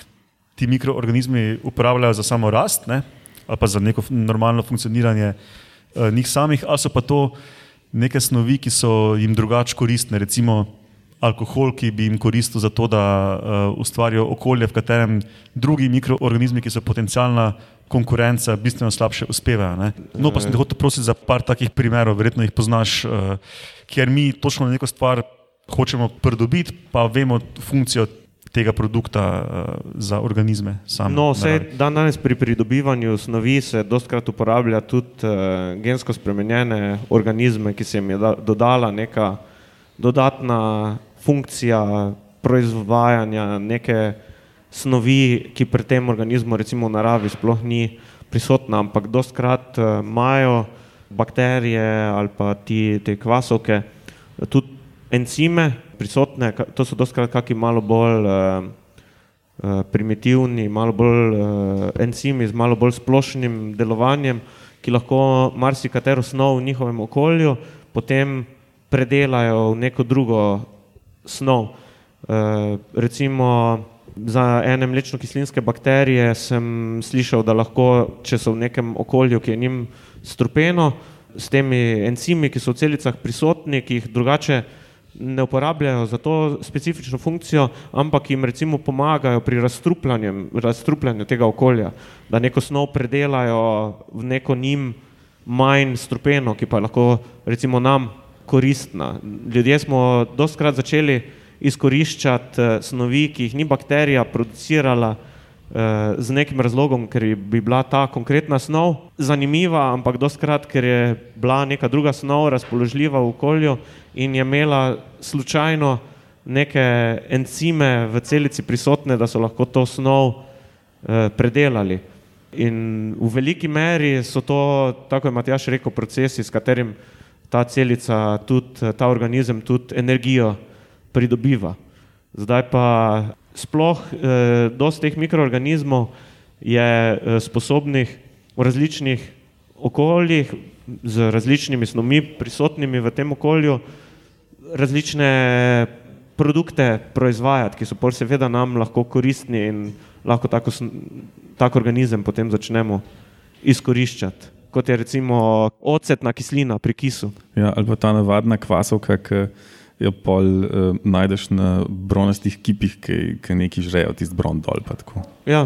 ti mikroorganizmi uporabljajo za samo rast ne, ali pa za neko normalno funkcioniranje uh, njih samih, ali so pa to neke snovi, ki so jim drugače koristne, recimo alkohol, ki bi jim koristil za to, da uh, ustvarijo okolje, v katerem drugi mikroorganizmi, ki so potencijalna konkurenca, bistveno slabše uspevajo. No, pa sem te hotel prositi za par takih primerov, verjetno jih poznaš. Uh, ker mi točno neko stvar hočemo pridobiti, pa vemo funkcijo tega produkta uh, za organizme. No, vse dan danes pri pridobivanju snovi se dostkrat uporablja tudi uh, gensko spremenjene organizme, ki se jim je da, dodala neka dodatna funkcija proizvajanja neke snovi, ki pri tem organizmu recimo v naravi sploh ni prisotna, ampak dostkrat uh, imajo bakterije ali pa ti, te kvasovke, tudi encime prisotne, to so doskrat kakšni malo bolj uh, uh, primitivni, malo bolj uh, encimi z malo bolj splošnim delovanjem, ki lahko marsikatero snov v njihovem okolju potem predelajo v neko drugo snov. Recimo za ene mlečno-kislinske bakterije sem slišal, da lahko, če so v nekem okolju, ki je njim strupeno, s temi encimi, ki so v celicah prisotni, ki jih drugače ne uporabljajo za to specifično funkcijo, ampak jim recimo pomagajo pri razstrupljanju, razstrupljanju tega okolja, da neko snov predelajo v neko njim manj strupeno, ki pa je lahko recimo nam koristna. Ljudje smo dostkrat začeli izkoriščati eh, snovi, ki jih ni bakterija producirala eh, z nekim razlogom, ker bi bila ta konkretna snov zanimiva, ampak dostkrat, ker je bila neka druga snov razpoložljiva v okolju in je imela slučajno neke encime v celici prisotne, da so lahko to snov eh, predelali. In v veliki meri so to, tako je Matjaš rekel, procesi, s katerim ta celica, tudi ta organizem, tudi energijo pridobiva. Zdaj pa sploh eh, dosti teh mikroorganizmov je eh, sposobnih v različnih okoljih, z različnimi snovmi prisotnimi v tem okolju, različne produkte proizvajati, ki so pol seveda nam lahko koristni in lahko tako, tak organizem potem začnemo izkoriščati. Kot je recimo ocetna kislina pri kisu. Ja, ali pa ta navadna kvasovka, ki jo pol uh, najdeš na bronastih kipih, ki, ki neki žrejo tisti bron dol. Ja.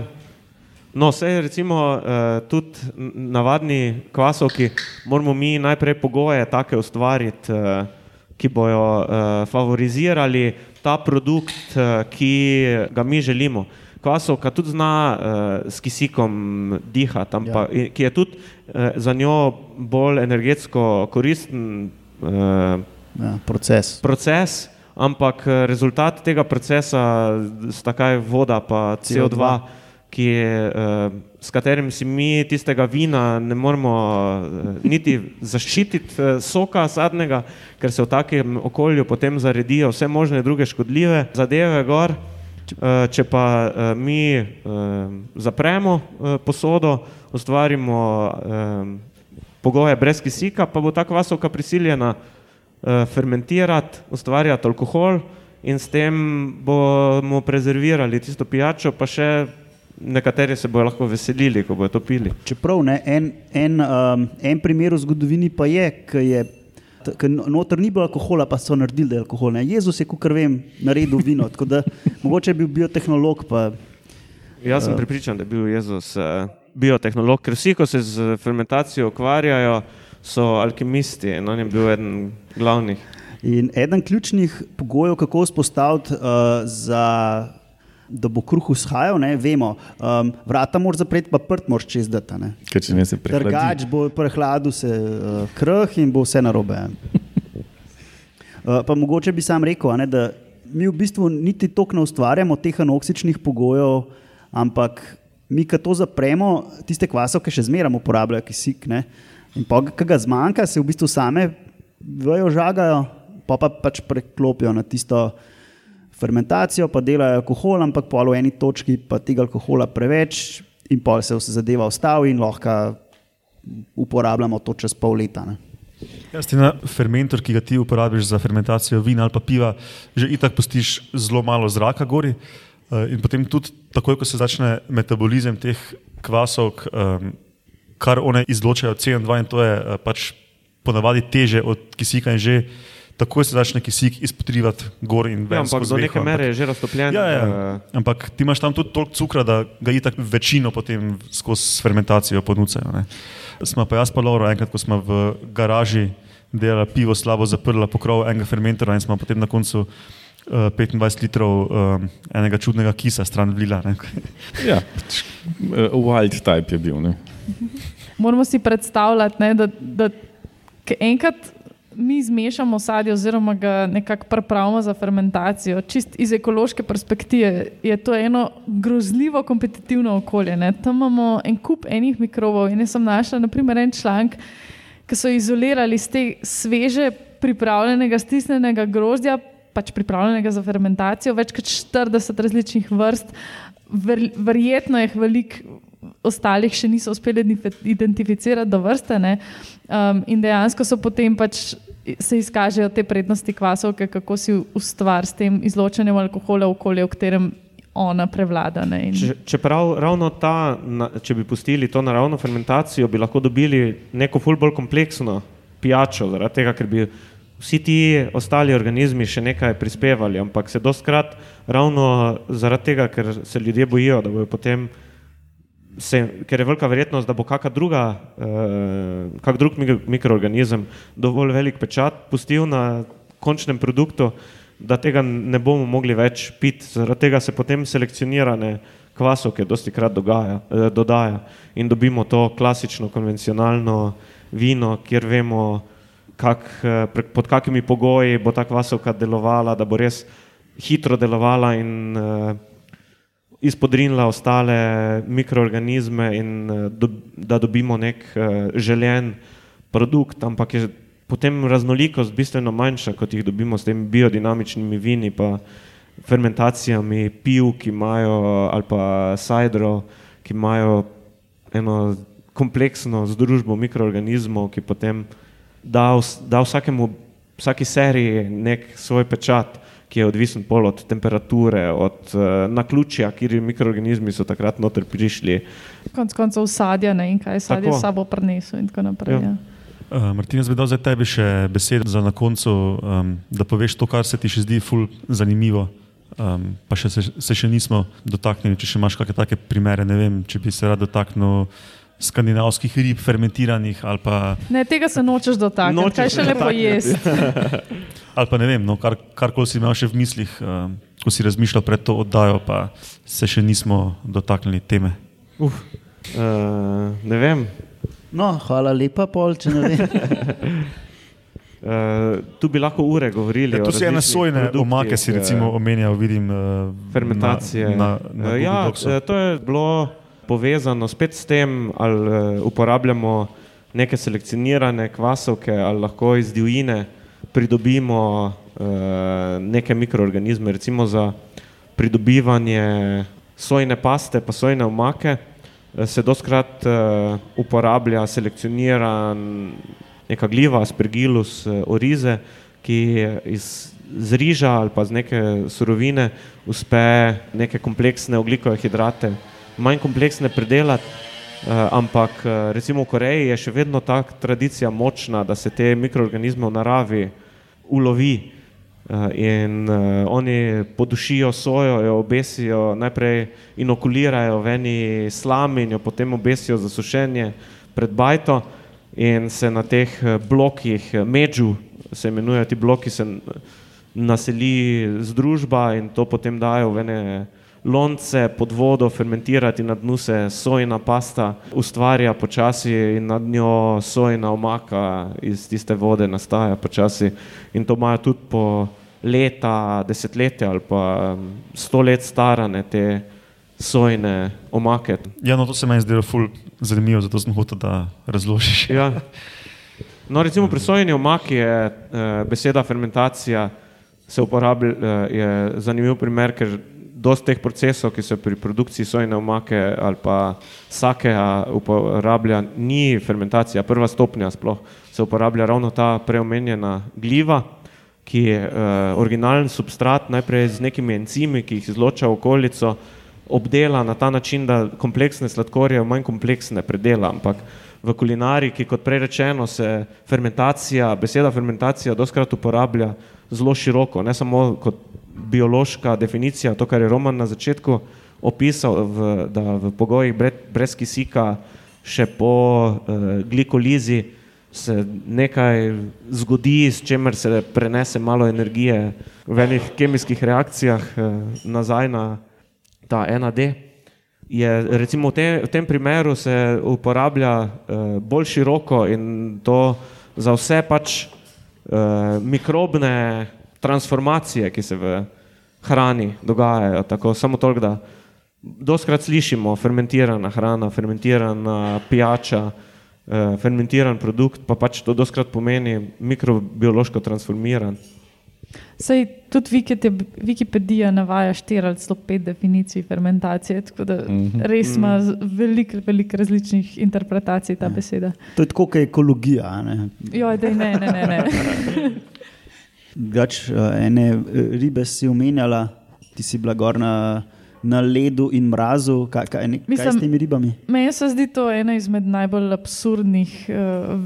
No, vse je recimo uh, tudi navadni kvasovki, moramo mi najprej pogoje take ustvariti, uh, ki bojo uh, favorizirali ta produkt, uh, ki ga mi želimo. Kvasovka tudi zna uh, s kisikom ampak, ja. ki je tudi uh, za njo bolj energetsko koristen uh, Ja, proces. proces, ampak rezultat tega procesa sta kaj voda pa CO2, CO2. ki je, eh, s katerim si mi tistega vina ne moremo eh, niti zaščititi eh, soka sadnega, ker se v takem okolju potem zaredijo vse možne druge škodljive zadeve gor. Če pa eh, mi eh, zapremo posodo, ustvarimo pogoje brez kisika, pa bo ta kvasovka prisiljena fermentirati, ustvarjati alkohol in s tem bomo prezervirali tisto pijačo, pa še nekateri se bodo lahko veselili, ko bodo to pili. Čeprav ne, en, en, um, en primer v zgodovini pa je, ki je. Ker noter ni bilo alkohola, pa so naredili, alkohol. Ne. Jezus je, kot vem, naredil vino. Da, mogoče je bil biotehnolog. Pa, Jaz sem pripričan, da je bil Jezus eh, biotehnolog, ker vsi, ko se z fermentacijo ukvarjajo, so alkimisti in on je bil eden glavnih. in eden ključnih pogojev, kako vzpostaviti, uh, za, da bo kruh vzhajal, ne, vemo, um, vrata moraš zapreti, pa prt moraš čez dati. Ker če ne se prehladi. Drugač bo prehladil se uh, krh in bo vse narobe. Uh, pa mogoče bi sam rekel, ne, da mi v bistvu niti toliko ne ustvarjamo teh anoksičnih pogojev, ampak mi, ki to zapremo, tiste kvasovke še zmeraj uporabljajo kisik. Ne? In pa, ki ga zmanjka, se v bistvu same vejo žagajo, pa pa pač preklopijo na tisto fermentacijo, pa delajo alkohol, ampak pol v eni točki pa tega alkohola preveč in pol se vse zadeva ustavi in lahko uporabljamo to čez pol leta. Ne. Jaz ti na fermentor, ki ga ti uporabiš za fermentacijo vina ali pa piva, že itak pustiš zelo malo zraka gori. eh, In potem tudi, takoj ko se začne metabolizem teh kvasov, um, kar one izločajo CO2, in to je uh, pač ponavadi teže od kisika, in že takoj se začne kisik izpotrivati gor in Ja, ven. ampak do neke mere je že raztopljen. Ja, ja. eh, Ampak ti imaš tam tudi toliko cukra, da ga itak večino potem skozi fermentacijo ponucajo. Ne. Smo pa jaz pa Lauro, enkrat, ko smo v garaži delali pivo, slabo zaprla pokrov enega fermentora in smo potem na koncu uh, 25 litrov um, enega čudnega kisa stran vlila. Ne. Ja, pač, wild type je bil. Ne? Moramo si predstavljati, ne, da, da ke enkrat mi zmešamo sadje, oziroma ga nekako pripravimo za fermentacijo. Čist iz ekološke perspektive je to eno grozljivo kompetitivno okolje. Ne. Tam imamo en kup enih mikrobov in jaz sem našla naprimer, en članek, ki so izolirali iz te sveže pripravljenega stisnjenega grozdja, pač pripravljenega za fermentacijo, več kot 40 različnih vrst. Ver, verjetno jih veliko ostalih še niso uspeli identificirati do vrste. Um, in dejansko so potem pač se izkažejo te prednosti kvasovke, kako si ustvar s tem izločanjem alkohola v okolje, v katerem ona prevlada. Če, čeprav ravno ta, na, če bi pustili to naravno fermentacijo, bi lahko dobili neko ful bolj kompleksno pijačo, zaradi tega, ker bi vsi ti ostali organizmi še nekaj prispevali, ampak se doskrat ravno zaradi tega, ker se ljudje bojijo, da bojo potem se, ker je velika verjetnost, da bo kakšen druga, uh, kak drug mikroorganizem dovolj velik pečat pustil na končnem produktu, da tega ne bomo mogli več piti. Zaradi tega se potem selekcionirane kvasovke dosti krat dogaja, eh, dodaja in dobimo to klasično, konvencionalno vino, kjer vemo, kak, eh, pod kakimi pogoji bo ta kvasovka delovala, da bo res hitro delovala in eh, izpodrinila ostale mikroorganizme in eh, do, da dobimo nek uh, želen produkt, ampak je potem raznolikost bistveno manjša, kot jih dobimo s temi biodinamičnimi vini, pa fermentacijami piv, ki imajo ali pa sajdro, ki imajo eno kompleksno združbo mikroorganizmov, ki potem da, da vsakemu, vsaki seriji nek svoj pečat ki je odvisen pol od temperature, od uh, naključja, kjer mikroorganizmi so takrat noter prišli. Konec koncev sadja ne, in kaj sadje s sabo prinesel in tako naprej. Ja. Uh, Martin, jaz bi dal za tebi še besedo za na koncu, um, da poveš to, kar se ti še zdi ful zanimivo. Um, pa še se, se še nismo dotaknili, če še imaš kakšne take primere, ne vem, če bi se rad dotaknil skandinavskih rib, fermentiranih. Pa... Ne, tega se nočeš dotakniti, kaj še lepo jesti. ali pa ne vem, no, kar, karkoli si imel še v mislih, uh, ko si razmišljal pred to oddajo, pa se še nismo dotaknili teme. Uf, uh, ne vem. No, hvala lepa, pol, če ne vem. Uh, tu bi lahko ure govorili. Ja, tu si ene sojne omake, si recimo omenjal, vidim. Uh, fermentacije. Na, na, na uh, ja, to je bilo povezano spet s tem, ali uh, uporabljamo neke selekcionirane kvasovke, ali lahko iz divjine pridobimo uh, neke mikroorganizme, recimo za pridobivanje sojne paste, pa sojne omake, uh, se doskrat uh, uporablja selekcioniran neka gliva, aspergillus orize, ki iz z riža ali pa z neke surovine uspe neke kompleksne oglikove hidrate manj kompleksne predelati, ampak uh, recimo v Koreji je še vedno ta tradicija močna, da se te mikroorganizme v naravi ulovi uh, in uh, oni podušijo sojo, jo obesijo, najprej inokulirajo v eni slami in jo potem obesijo za sušenje pred bajto in se na teh blokih medžu, se imenujejo ti bloki, se naseli združba in to potem dajo v ene lonce pod vodo fermentirati, na dnu se sojna pasta ustvarja počasi in nad njo sojna omaka iz tiste vode nastaja počasi in to imajo tudi po leta, desetletja ali pa sto let starane te sojne omake. Ja, no to se meni zdelo ful zanimivo, zato sem hotel, da razložiš. Ja. No, recimo pri sojni omaki je eh, beseda fermentacija se uporablja, eh, je zanimiv primer, ker dosti teh procesov, ki se pri produkciji sojne omake ali pa sake uporablja, ni fermentacija, prva stopnja sploh se uporablja ravno ta preomenjena gliva, ki je uh, originalen substrat, najprej z nekimi encimi, ki jih izloča v okolico, obdela na ta način, da kompleksne sladkorje manj kompleksne predela, ampak v kulinariki, kot prej rečeno, se fermentacija, beseda fermentacija doskrat uporablja zelo široko, ne samo kot biološka definicija, to, kar je Roman na začetku opisal, v, da v pogojih brez, brez kisika, še po uh, glikolizi, se nekaj zgodi, s čimer se prenese malo energije v enih kemijskih reakcijah uh, nazaj na ta NAD. Je, recimo v, te, v tem primeru se uporablja uh, bolj široko in to za vse pač uh, mikrobne transformacije, ki se v hrani dogajajo. Tako, samo toliko, da doskrat slišimo fermentirana hrana, fermentirana pijača, uh, fermentiran produkt, pa pač to doskrat pomeni mikrobiološko transformiran. Sej tudi Wikipedija navaja štiri ali celo pet definicij fermentacije, tako da res ima veliko, veliko različnih interpretacij ta beseda. To je tako, kot ekologija. a Ne? Joj, daj, ne, ne, ne. ne. Drugač, eh, ene eh, ribe si omenjala, ti si bila gor na, ledu in mrazu. Kaj, kaj, ne, kaj Mislim- s temi ribami? Meni se zdi to ena izmed najbolj absurdnih uh,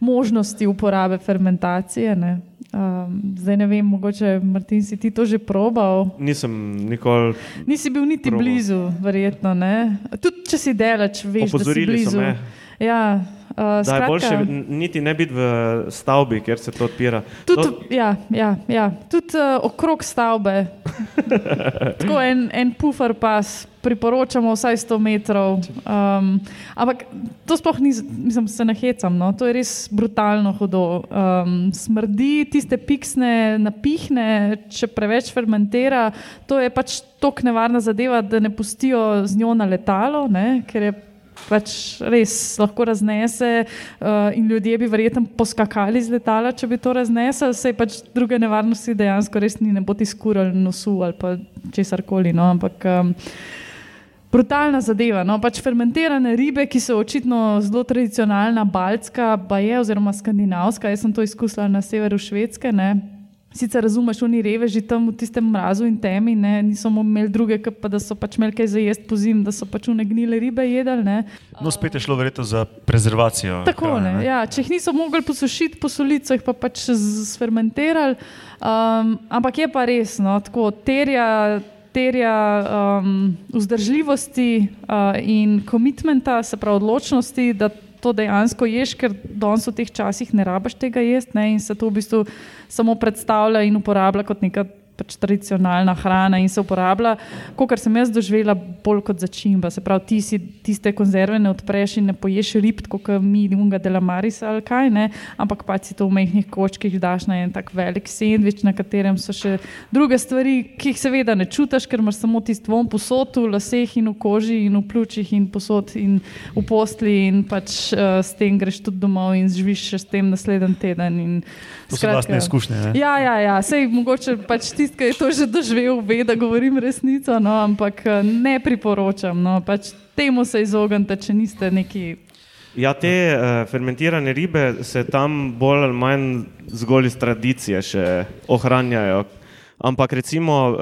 možnosti uporabe fermentacije. Ne? Um, zdaj ne vem, mogoče Martin si ti to že probal. Nisem nikoli, Nisi bil niti Probal. blizu, verjetno. Ne? Tudi če si delač, veš, Opozorili da si so blizu. me. Ja, uh, da je boljše skratka, niti ne biti v stavbi, kjer se to odpira. Tudi, To, ja, ja, ja. Tudi uh, okrog stavbe. Tako en, en pufer pas, priporočamo vsaj 100 metrov. Um, ampak to sploh ni, mislim, se nahecam. No? To je res brutalno hudo. Um, smrdi, tiste piksne napihne, če preveč fermentira. To je pač tako nevarna zadeva, da ne pustijo z njo na letalo, ne? ker je pač res lahko raznese uh, in ljudje bi verjetno poskakali z letala, če bi to raznesel, sej pač druge nevarnosti dejansko res ni, ne bo ti skuril nosu ali pa česar koli. No, ampak um, brutalna zadeva. No, pač fermentirane ribe, ki so očitno zelo tradicionalna, baltska, pa je, oziroma skandinavska, jaz sem to izkusila na severu Švedske. Ne. Sicer razumeš, oni reveži tam v tistem mrazu in temi, ne, niso imeli druge, pa da so pač imeli kaj za jesti po zim, da so pač unegnile ribe jedli. Ne. No, spet je šlo verjetno za prezervacijo. Tako, hrane, ne, ja, če jih niso mogli posušiti, posoliti, so jih pa pač sfermentirali. Um, ampak je pa res, no, tako terja. Terja um, vzdržljivosti uh, in komitmenta, se pravi odločnosti, da to dejansko ješ, ker danes v teh časih ne rabiš tega jesti ne, in se to v bistvu samo predstavlja in uporablja kot neka pač tradicionalna hrana in se uporablja, kot sem jaz doživela, bolj kot začimba. Se pravi, ti si tiste konzerve ne odpreš in ne poješ rib, kot mi, unga de la marisa ali kaj, ne? ampak pač si to v majhnih kočkih daš na en tak velik sendvič, na katerem so še druge stvari, ki jih seveda ne čutiš, ker imaš samo tisti von posod v laseh in v koži in v pljučih in posod in v postli in pač uh, s tem greš tudi domov in živiš še s tem naslednji teden. In, To so lastne izkušnje. Ne? Ja, ja, ja. Sej mogoče pač tisti, ki je to že doživel, ve, da govorim resnico, no, ampak eh, ne priporočam. No, pač temu se izognite, če niste neki. ja, te uh, fermentirane ribe se tam bolj ali manj zgolj iz tradicije še ohranjajo. Ampak recimo uh,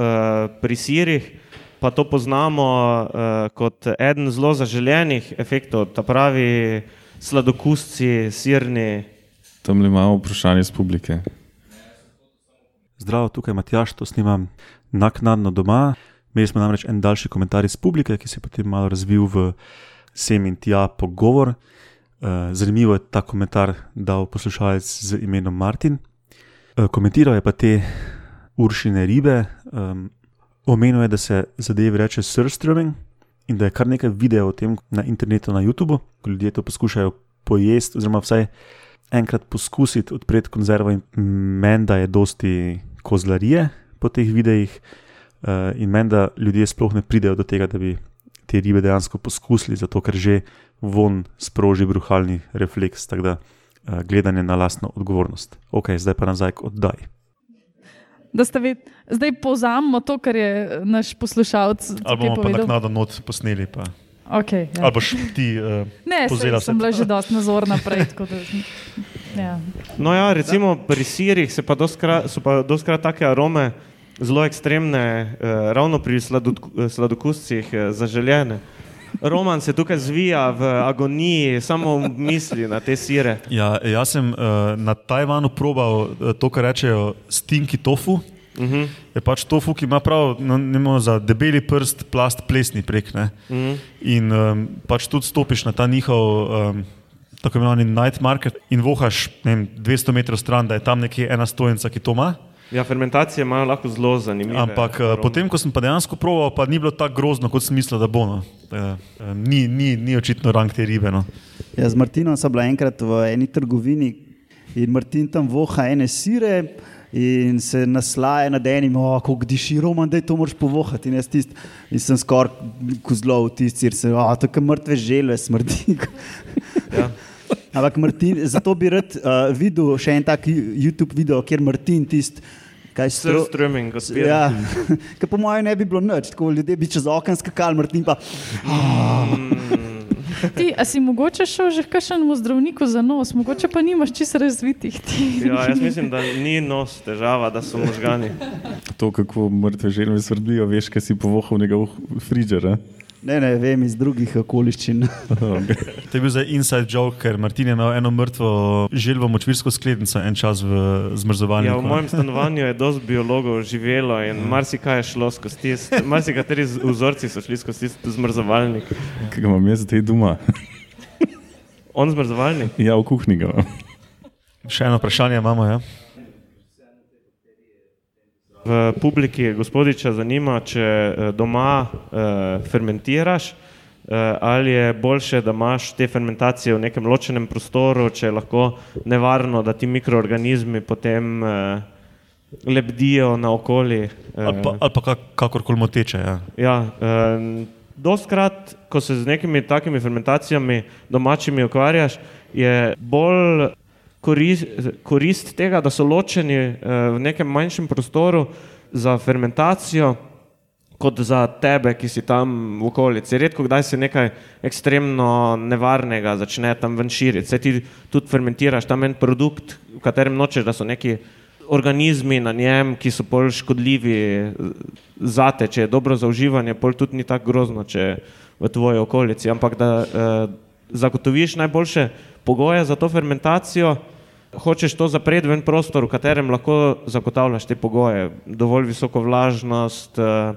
pri sirih pa to poznamo uh, kot eden zelo zaželenih efektov, ta pravi sladokusci, sirni. Tam imamo vprašanje iz publike. Zdravo, tukaj je Matjaš, to snimam naknadno doma. Imeli smo namreč en daljši komentar iz publike, ki se je potem malo razvil v sem in tja pogovor. Eh, Zanimivo je ta komentar dal poslušalec z imenom Martin. Eh, Komentiral je pa te uršine ribe, omenil je, da se zadevi reče surströmming in da je kar nekaj videov o tem na internetu, na YouTubu, ko ljudje to poskušajo pojesti, oziroma vsaj enkrat poskusiti odpreti konzervo in meni, da je dosti kozlarije po teh videih uh, in meni, da ljudje sploh ne pridejo do tega, da bi te ribe dejansko poskusili, zato ker že von sproži bruhalni refleks, tako da uh, gledanje na lastno odgovornost. Ok, zdaj pa nazaj k oddaji. Da ste ved, zdaj povzamemo to, kar je naš poslušalec Ali bomo pa naknadno not posneli, pa. Okay, ja. ali boš ti uh, Ne, povzela sej, sem vse bila že dosti nazorna prej. Da, ja. No, ja, recimo pri sirih se pa doskrat, so pa doskrat take arome zelo ekstremne, eh, ravno pri eh, sladokuscih eh, zaželjene. Roman se tukaj zvija v agoniji, samo misli na te sire. Ja, jaz sem uh, na Tajvanu probal uh, to, kar rečejo stinki tofu. Uh Mhm. -huh. Je pač tofu, ki ima prav no, nemo, za debeli prst, plast plesni prek. Ne? Uh Mhm. -huh. In um, pač tudi stopiš na ta njihov um, tako imenovani night market in vohaš ne vem, 200 metrov stran, da je tam nekje ena stojnica, ki to ima. Ja, fermentacije imajo lahko zelo zanimive. Ampak uh, arome. potem, ko sem pa dejansko proval, pa ni bilo tako grozno, kot sem mislil, da bo. No. Uh, ni, ni, ni očitno rang te ribe. No. Ja, z Martinom sem bila enkrat v eni trgovini in Martin tam voha ene sire. In se naslaja nad enim, oh, kako diši, roman, da je to moraš povohati. In jaz tist, in sem skoraj kozlov, tisti, sir, se, oh, tako mrtve želve smrdi. Ja. Ampak Martin, zato bi rad uh, videl še en tak YouTube video, kjer Martin tisti. Kaj Sir streaming, kot spet. Ja, ker po mojem ne bi bilo nič, tako ljudje bi čez okno skakali, Martin pa. Ti, a si mogoče šel že k kakšnemu zdravniku za nos, mogoče pa nimaš čisto razvitih ti. Ja, jaz mislim, da ni nos težava, da so možgani. To, kako mrtve želve smrdijo, veš, kaj si povohal njegov frižer. Ne, ne, vem iz drugih okoliščin. Okay. To je bil zdaj inside joke, ker Martin je imel eno mrtvo želvo močvirsko sklednico en čas v zmrzovanju. Ja, v mojem stanovanju je dosti biologov živelo in marsikaj je šlo skozi tist, marsikateri vzorci so šli skozi tisti zmrzovalnik. Ki ga imam jaz zdaj doma. On zmrzovalnik? Ja, v kuhinji ga imam. Še eno vprašanje imamo. Ja? V publiki gospodiča zanima, če eh, doma eh, fermentiraš eh, ali je boljše, da imaš te fermentacije v nekem ločenem prostoru, če je lahko nevarno, da ti mikroorganizmi potem eh, lebdijo naokoli. Eh, Ali pa, ali pa kak, kakorkoli moteče. Ja. Ja, eh, dostkrat, ko se z nekimi takimi fermentacijami domačimi ukvarjaš, je bolj korist, korist tega, da so ločeni eh, v nekem manjšem prostoru za fermentacijo, kot za tebe, ki si tam v okolici. Redko kdaj se nekaj ekstremno nevarnega začne tam ven širiti. Se ti tudi fermentiraš tam en produkt, v katerem nočeš, da so neki organizmi na njem, ki so bolj škodljivi zate, če je dobro za uživanje, pol tudi ni tako grozno, če je v tvoji okolici. Ampak da eh, zagotoviš najboljše pogoje za to fermentacijo, hočeš to zapreti v en prostor, v katerem lahko zagotavljaš te pogoje, dovolj visoko vlažnost, eh,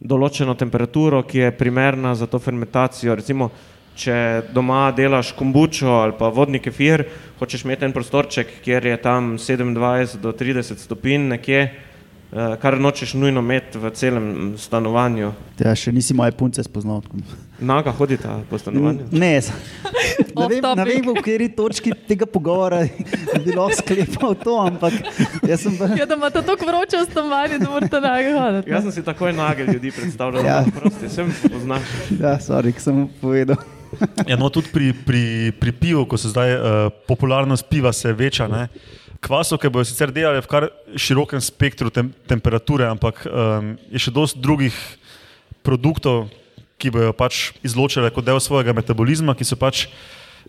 določeno temperaturo, ki je primerna za to fermentacijo. Recimo, če doma delaš kombučo ali pa vodni kefir, hočeš imeti en prostorček, kjer je tam 27 do 30 stopinj nekje, eh, kar nočeš nujno imeti v celem stanovanju. Ja, še nisi moje punce spoznal. Naga hodita po stanovanju. Ne, ne vem, ne topic. vem, v kateri točki tega pogovora bi lahko sklepal to, ampak jaz sem pa. Ja, da imate tako vroče stanovanje, da morate naga hoditi. Jaz sem si takoj nage ljudi predstavljal, Ja. da prosti, sem poznaš. Ja, sorry, ki sem povedal. Ja, no, tudi pri, pri, pri pivu, ko se zdaj uh, popularnost piva se veča. Ne? Kvasovke bodo sicer delali v kar širokem spektru tem, temperature, ampak um, je še dosti drugih produktov, ki bodo pač izločili kot del svojega metabolizma, ki so pač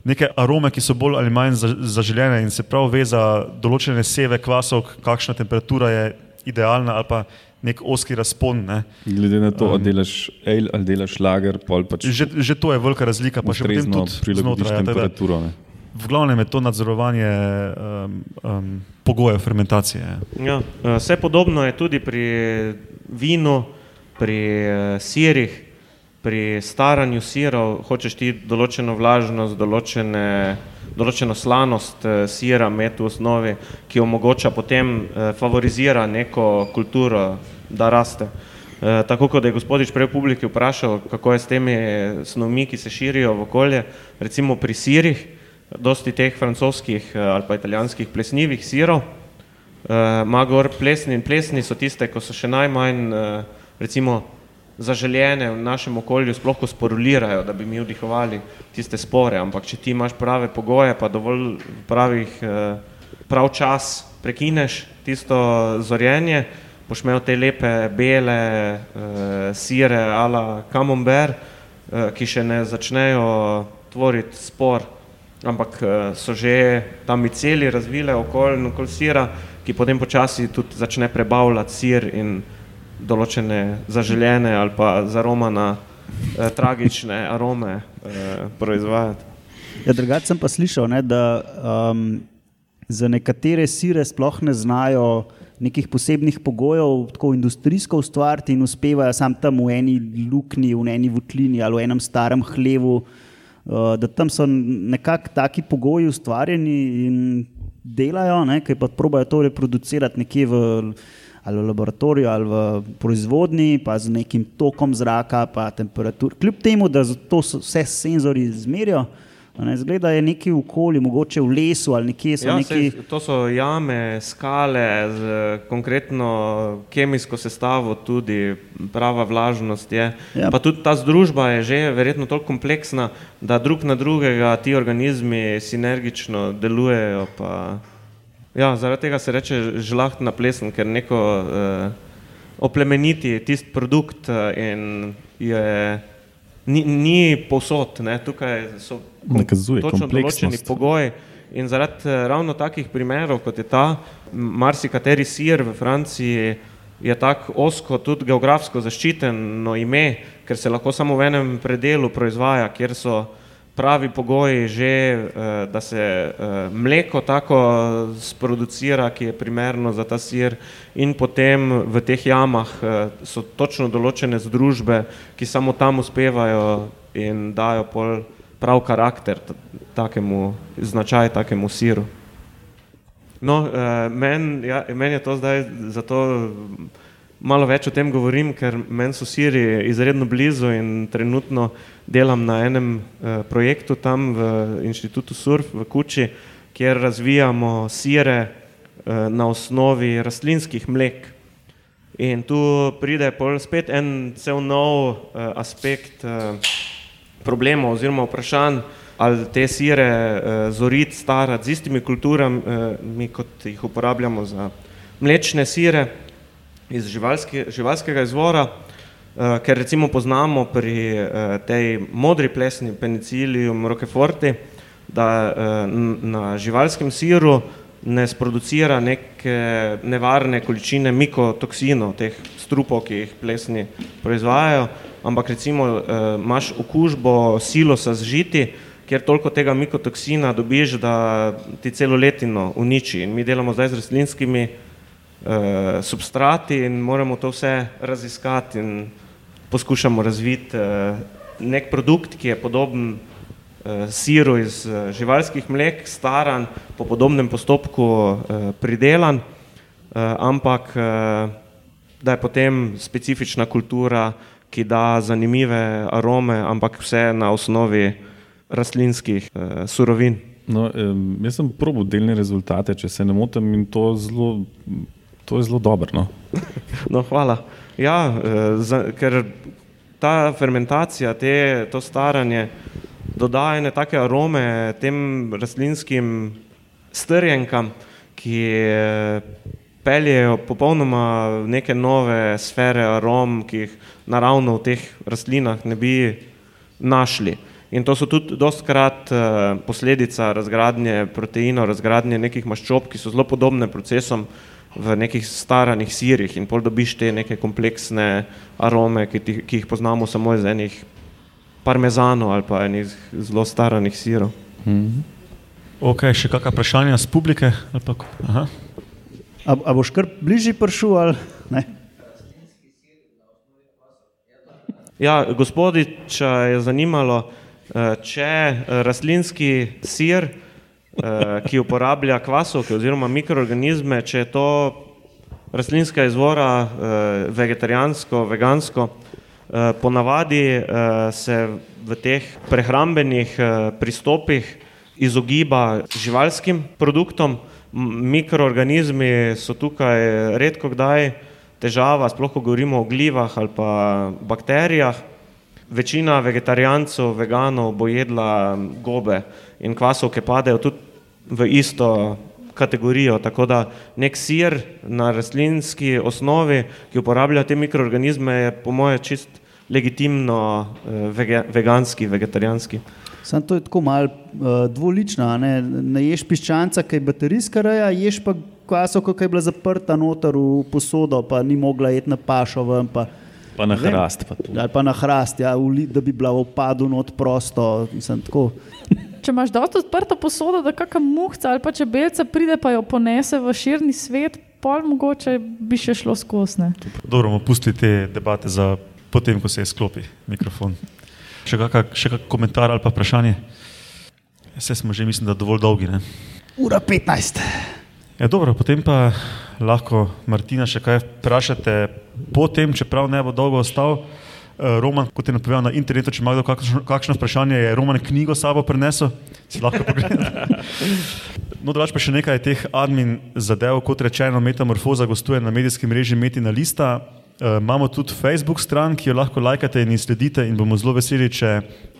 neke arome, ki so bolj ali manj za- zaželjene in se prav ve za določene seve kvasov, kakšna temperatura je idealna ali pa nek oski razpon. Ne. Glede na to, ali delaš ale ali delaš lager, pol pač Že, že to je velika razlika, pa še potem tudi znotraj. ja, temperaturo. Ne. V glavnem je to nadzorovanje um, um, pogojev fermentacije. Ja, eh, vse podobno je tudi pri vinu, pri eh, sirih, pri staranju sirov. Hočeš ti določeno vlažnost, določene, določeno slanost eh, sira imeti v osnovi, ki omogoča potem eh, favorizira neko kulturo, da raste. Eh, Tako kot je gospodič prej v publiki vprašal, kako je s temi snovmi, ki se širijo v okolje, recimo pri sirih, dosti teh francoskih ali pa italijanskih plesnivih sirov, Uh, Magor plesni in plesni so tiste, ko so še najmanj uh, recimo, zaželjene v našem okolju, sploh sporulirajo, da bi mi vdihovali tiste spore. Ampak če ti imaš prave pogoje, pa dovolj pravih, uh, prav čas prekineš tisto zorjenje, boš imel te lepe bele uh, sire ala camembert, uh, ki še ne začnejo tvoriti spor ampak eh, so že tam miceli razvile okoli okol sira, ki potem počasi tudi začne prebavljati sir in določene zaželjene ali pa zaromana eh, tragične arome eh, proizvajati. Ja, drugače sem pa slišal, ne, da um, za nekatere sire sploh ne znajo nekih posebnih pogojev tako industrijsko ustvariti in uspevajo sam tam v eni luknji, v eni votlini ali v enem starem hlevu, uh, da tam so nekako taki pogoji ustvarjeni in delajo, ne, ki pa probajo to reproducirati nekje v ali v laboratoriju, ali v proizvodnji, pa z nekim tokom zraka, pa temperatur. Kljub temu, da to so vse senzori izmerijo, Ne, zgleda je neki v okolju, mogoče v lesu ali nekje Ja, neki. sej, to so jame, skale z konkretno kemijsko sestavo, tudi prava vlažnost je. Ja. Pa tudi ta združba je že verjetno toliko kompleksna, da drug na drugega ti organizmi sinergično delujejo. Pa, ja, zaradi tega se reče žlahtna plesen, ker neko eh, oplemeniti tisti produkt eh, in je, ni, ni povsod, ne, tukaj so Nakazuje točno določeni pogoji. In zaradi eh, ravno takih primerov, kot je ta, marsikateri sir v Franciji je tako osko, tudi geografsko zaščiteno ime, ker se lahko samo v enem predelu proizvaja, kjer so pravi pogoji že, eh, da se eh, mleko tako sproducira, ki je primerno za ta sir in potem v teh jamah eh, so točno določene združbe, ki samo tam uspevajo in dajo pol prav karakter takemu, značaj takemu siru. No, eh, meni ja, men je to zdaj zato malo več o tem govorim, ker meni so siri izredno blizu in trenutno delam na enem eh, projektu tam v inštitutu Surf v Kuči, kjer razvijamo sire eh, na osnovi rastlinskih mlek. In tu pride spet en cel nov eh, aspekt eh, problemov oziroma vprašanj, ali te sire eh, zoriti, starati z istimi kulturami, eh, kot jih uporabljamo za mlečne sire iz živalske, živalskega izvora, eh, ker recimo poznamo pri eh, tej modri plesni penicillium roqueforti, da n- na živalskem siru ne sproducira neke nevarne količine mikotoksinov, teh strupov, ki jih plesni proizvajajo, ampak recimo eh, imaš okužbo silosa z žiti, kjer toliko tega mikotoksina dobiš, da ti celo letino uniči. In mi delamo zdaj z rastlinskimi eh, substrati in moramo to vse raziskati in poskušamo razviti eh, nek produkt, ki je podoben eh, siru iz eh, živalskih mlek, staran, po podobnem postopku eh, pridelan, eh, ampak eh, da je potem specifična kultura, ki da zanimive arome, ampak vse na osnovi rastlinskih eh, surovin. No, jaz sem probil delne rezultate, če se ne motim, in to, zelo, to je zelo dobro. No. No, hvala. Ja, eh, za, ker ta fermentacija, te, to staranje dodaja ene take arome tem rastlinskim strjenkam, ki eh, peljejo popolnoma neke nove sfere arom, ki jih naravno v teh rastlinah ne bi našli. In to so tudi dostkrat uh, posledica razgradnje proteinov, razgradnje nekih maščob, ki so zelo podobne procesom v nekih staranih sirih in pol dobiš te neke kompleksne arome, ki, ti, ki jih poznamo samo iz enih parmezanov ali pa enih zelo staranih sirov. Ok, še kakšna vprašanja z publike? Ali pa ko- Aha. A, a boš kar bližje prišel ali ne? Ja, gospodiča je zanimalo, eh, če eh, rastlinski sir, ki uporablja kvasovke oziroma mikroorganizme, če je to rastlinska izvora, eh, vegetarijansko, vegansko, eh, ponavadi eh, se v teh prehrambenih eh, pristopih izogiba živalskim produktom. Mikroorganizmi so tukaj redko kdaj težava, sploh ko govorimo o glivah ali pa bakterijah. Večina vegetarijancev, veganov bo jedla gobe in kvasovke padejo tudi v isto kategorijo. Tako da nek sir na rastlinski osnovi, ki uporablja te mikroorganizme, je po moje čist legitimno eh, vege, veganski, vegetarijanski. Sam to je tako malo uh, dvolično. a Ne? ne ješ piščanca, ki je baterijska reja, ješ pa kvasovko, ki je bila zaprta noter v posodo, pa ni mogla jeti na pašo ven. Pa, Pa na hrast. Pa to. ali pa na hrast, ja, li- da bi bila v opadu not prosto. Mislim, tako. Če imaš dosto odprto posodo, da kakšna muhca ali pa čebelca pride, pa jo ponese v širni svet, pol mogoče bi še šlo skosne. Dobro, bomo pustili te debate za potem, ko se izklopi mikrofon. Še kakšen še kak komentar ali pa vprašanje? Vse smo že, mislim, da dovolj dolgi. Ne? Ura 15. Ja, dobro, potem pa lahko Martina še kaj vprašate, potem, čeprav ne bo dolgo ostal. Uh, Roman, kot je napovedal na internetu, če ima kdo kakšno, kakšno vprašanje, je Roman knjigo sabo prinesel, si lahko pogledate. No, drugač pa še nekaj teh admin zadev, kot rečeno, Metamorfoza gostuje na medijskem mreži Metina Lista. Uh, imamo tudi Facebook stran, ki jo lahko lajkate in sledite in bomo zelo veseli, če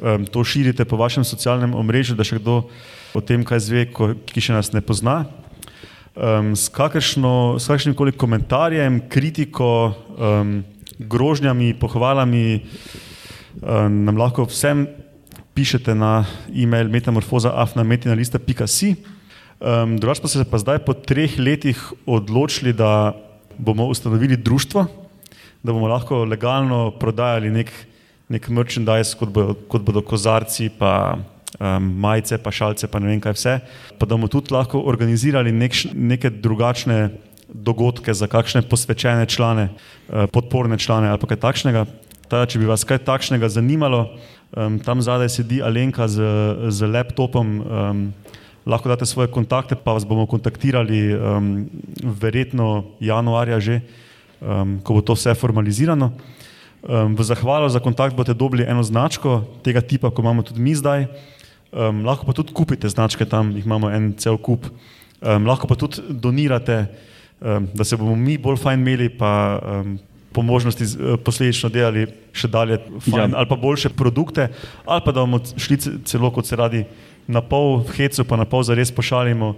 um, to širite po vašem socialnem omrežju, da še kdo o tem kaj zve, ko, ki še nas ne pozna. Um, s, kakršno, s kakšnim koli komentarjem, kritiko, um, grožnjami, pohvalami, um, nam lahko vsem pišete na e-mail metamorfoza.afnametina.si. Um, Drugač pa se pa zdaj po treh letih odločili, da bomo ustanovili društvo, da bomo lahko legalno prodajali nek, nek merchandise, kot, bo, kot bodo kozarci, pa um, majice, pa šalce, pa ne vem kaj vse. Pa da bomo tudi lahko organizirali nek, neke drugačne dogodke za kakšne posvečene člane, uh, podporne člane ali kaj takšnega. Tada, če bi vas kaj takšnega zanimalo, um, tam zadaj sedi Alenka z, z laptopom. Um, Lahko date svoje kontakte, pa vas bomo kontaktirali, um, verjetno januarja že, um, ko bo to vse formalizirano. Um, v zahvalo za kontakt boste dobili eno značko tega tipa, kot imamo tudi mi zdaj. Um, lahko pa tudi kupite značke tam, jih imamo en cel kup. Um, lahko pa tudi donirate, um, da se bomo mi bolj fajn imeli, pa um, po možnosti uh, posledično delali še dalje fajn, Ja. ali pa boljše produkte, ali pa da bomo šli ce- celo, kot se radi, na pol hecu, pa na pol zares pošaljimo uh,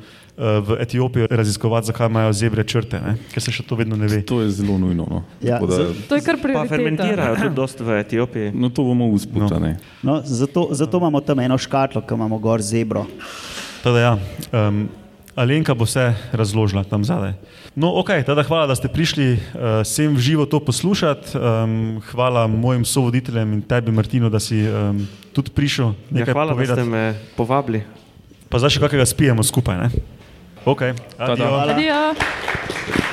v Etiopijo raziskovati, zakaj imajo zebre črte, ne? ker se še to vedno ne ve. To je zelo nujno. No. Ja, Tako da, za- To je kar Pa prioriteta. fermentirajo tudi dosti v Etiopiji. no, to bomo usputali. No, zato, zato imamo tam eno škatlo, ki imamo gor zebro. Teda, ja, um, Alenka bo vse razložila tam zadaj. No, ok, teda hvala, da ste prišli uh, sem v živo to poslušati. Um, hvala mojim sovoditeljem in tebi, Martino, da si um, tudi prišel Ja, hvala, da povedati. ste me povabili. Pa zdaj še kakega spijemo skupaj. Ne? Ok, adijo. Hvala. Adijo.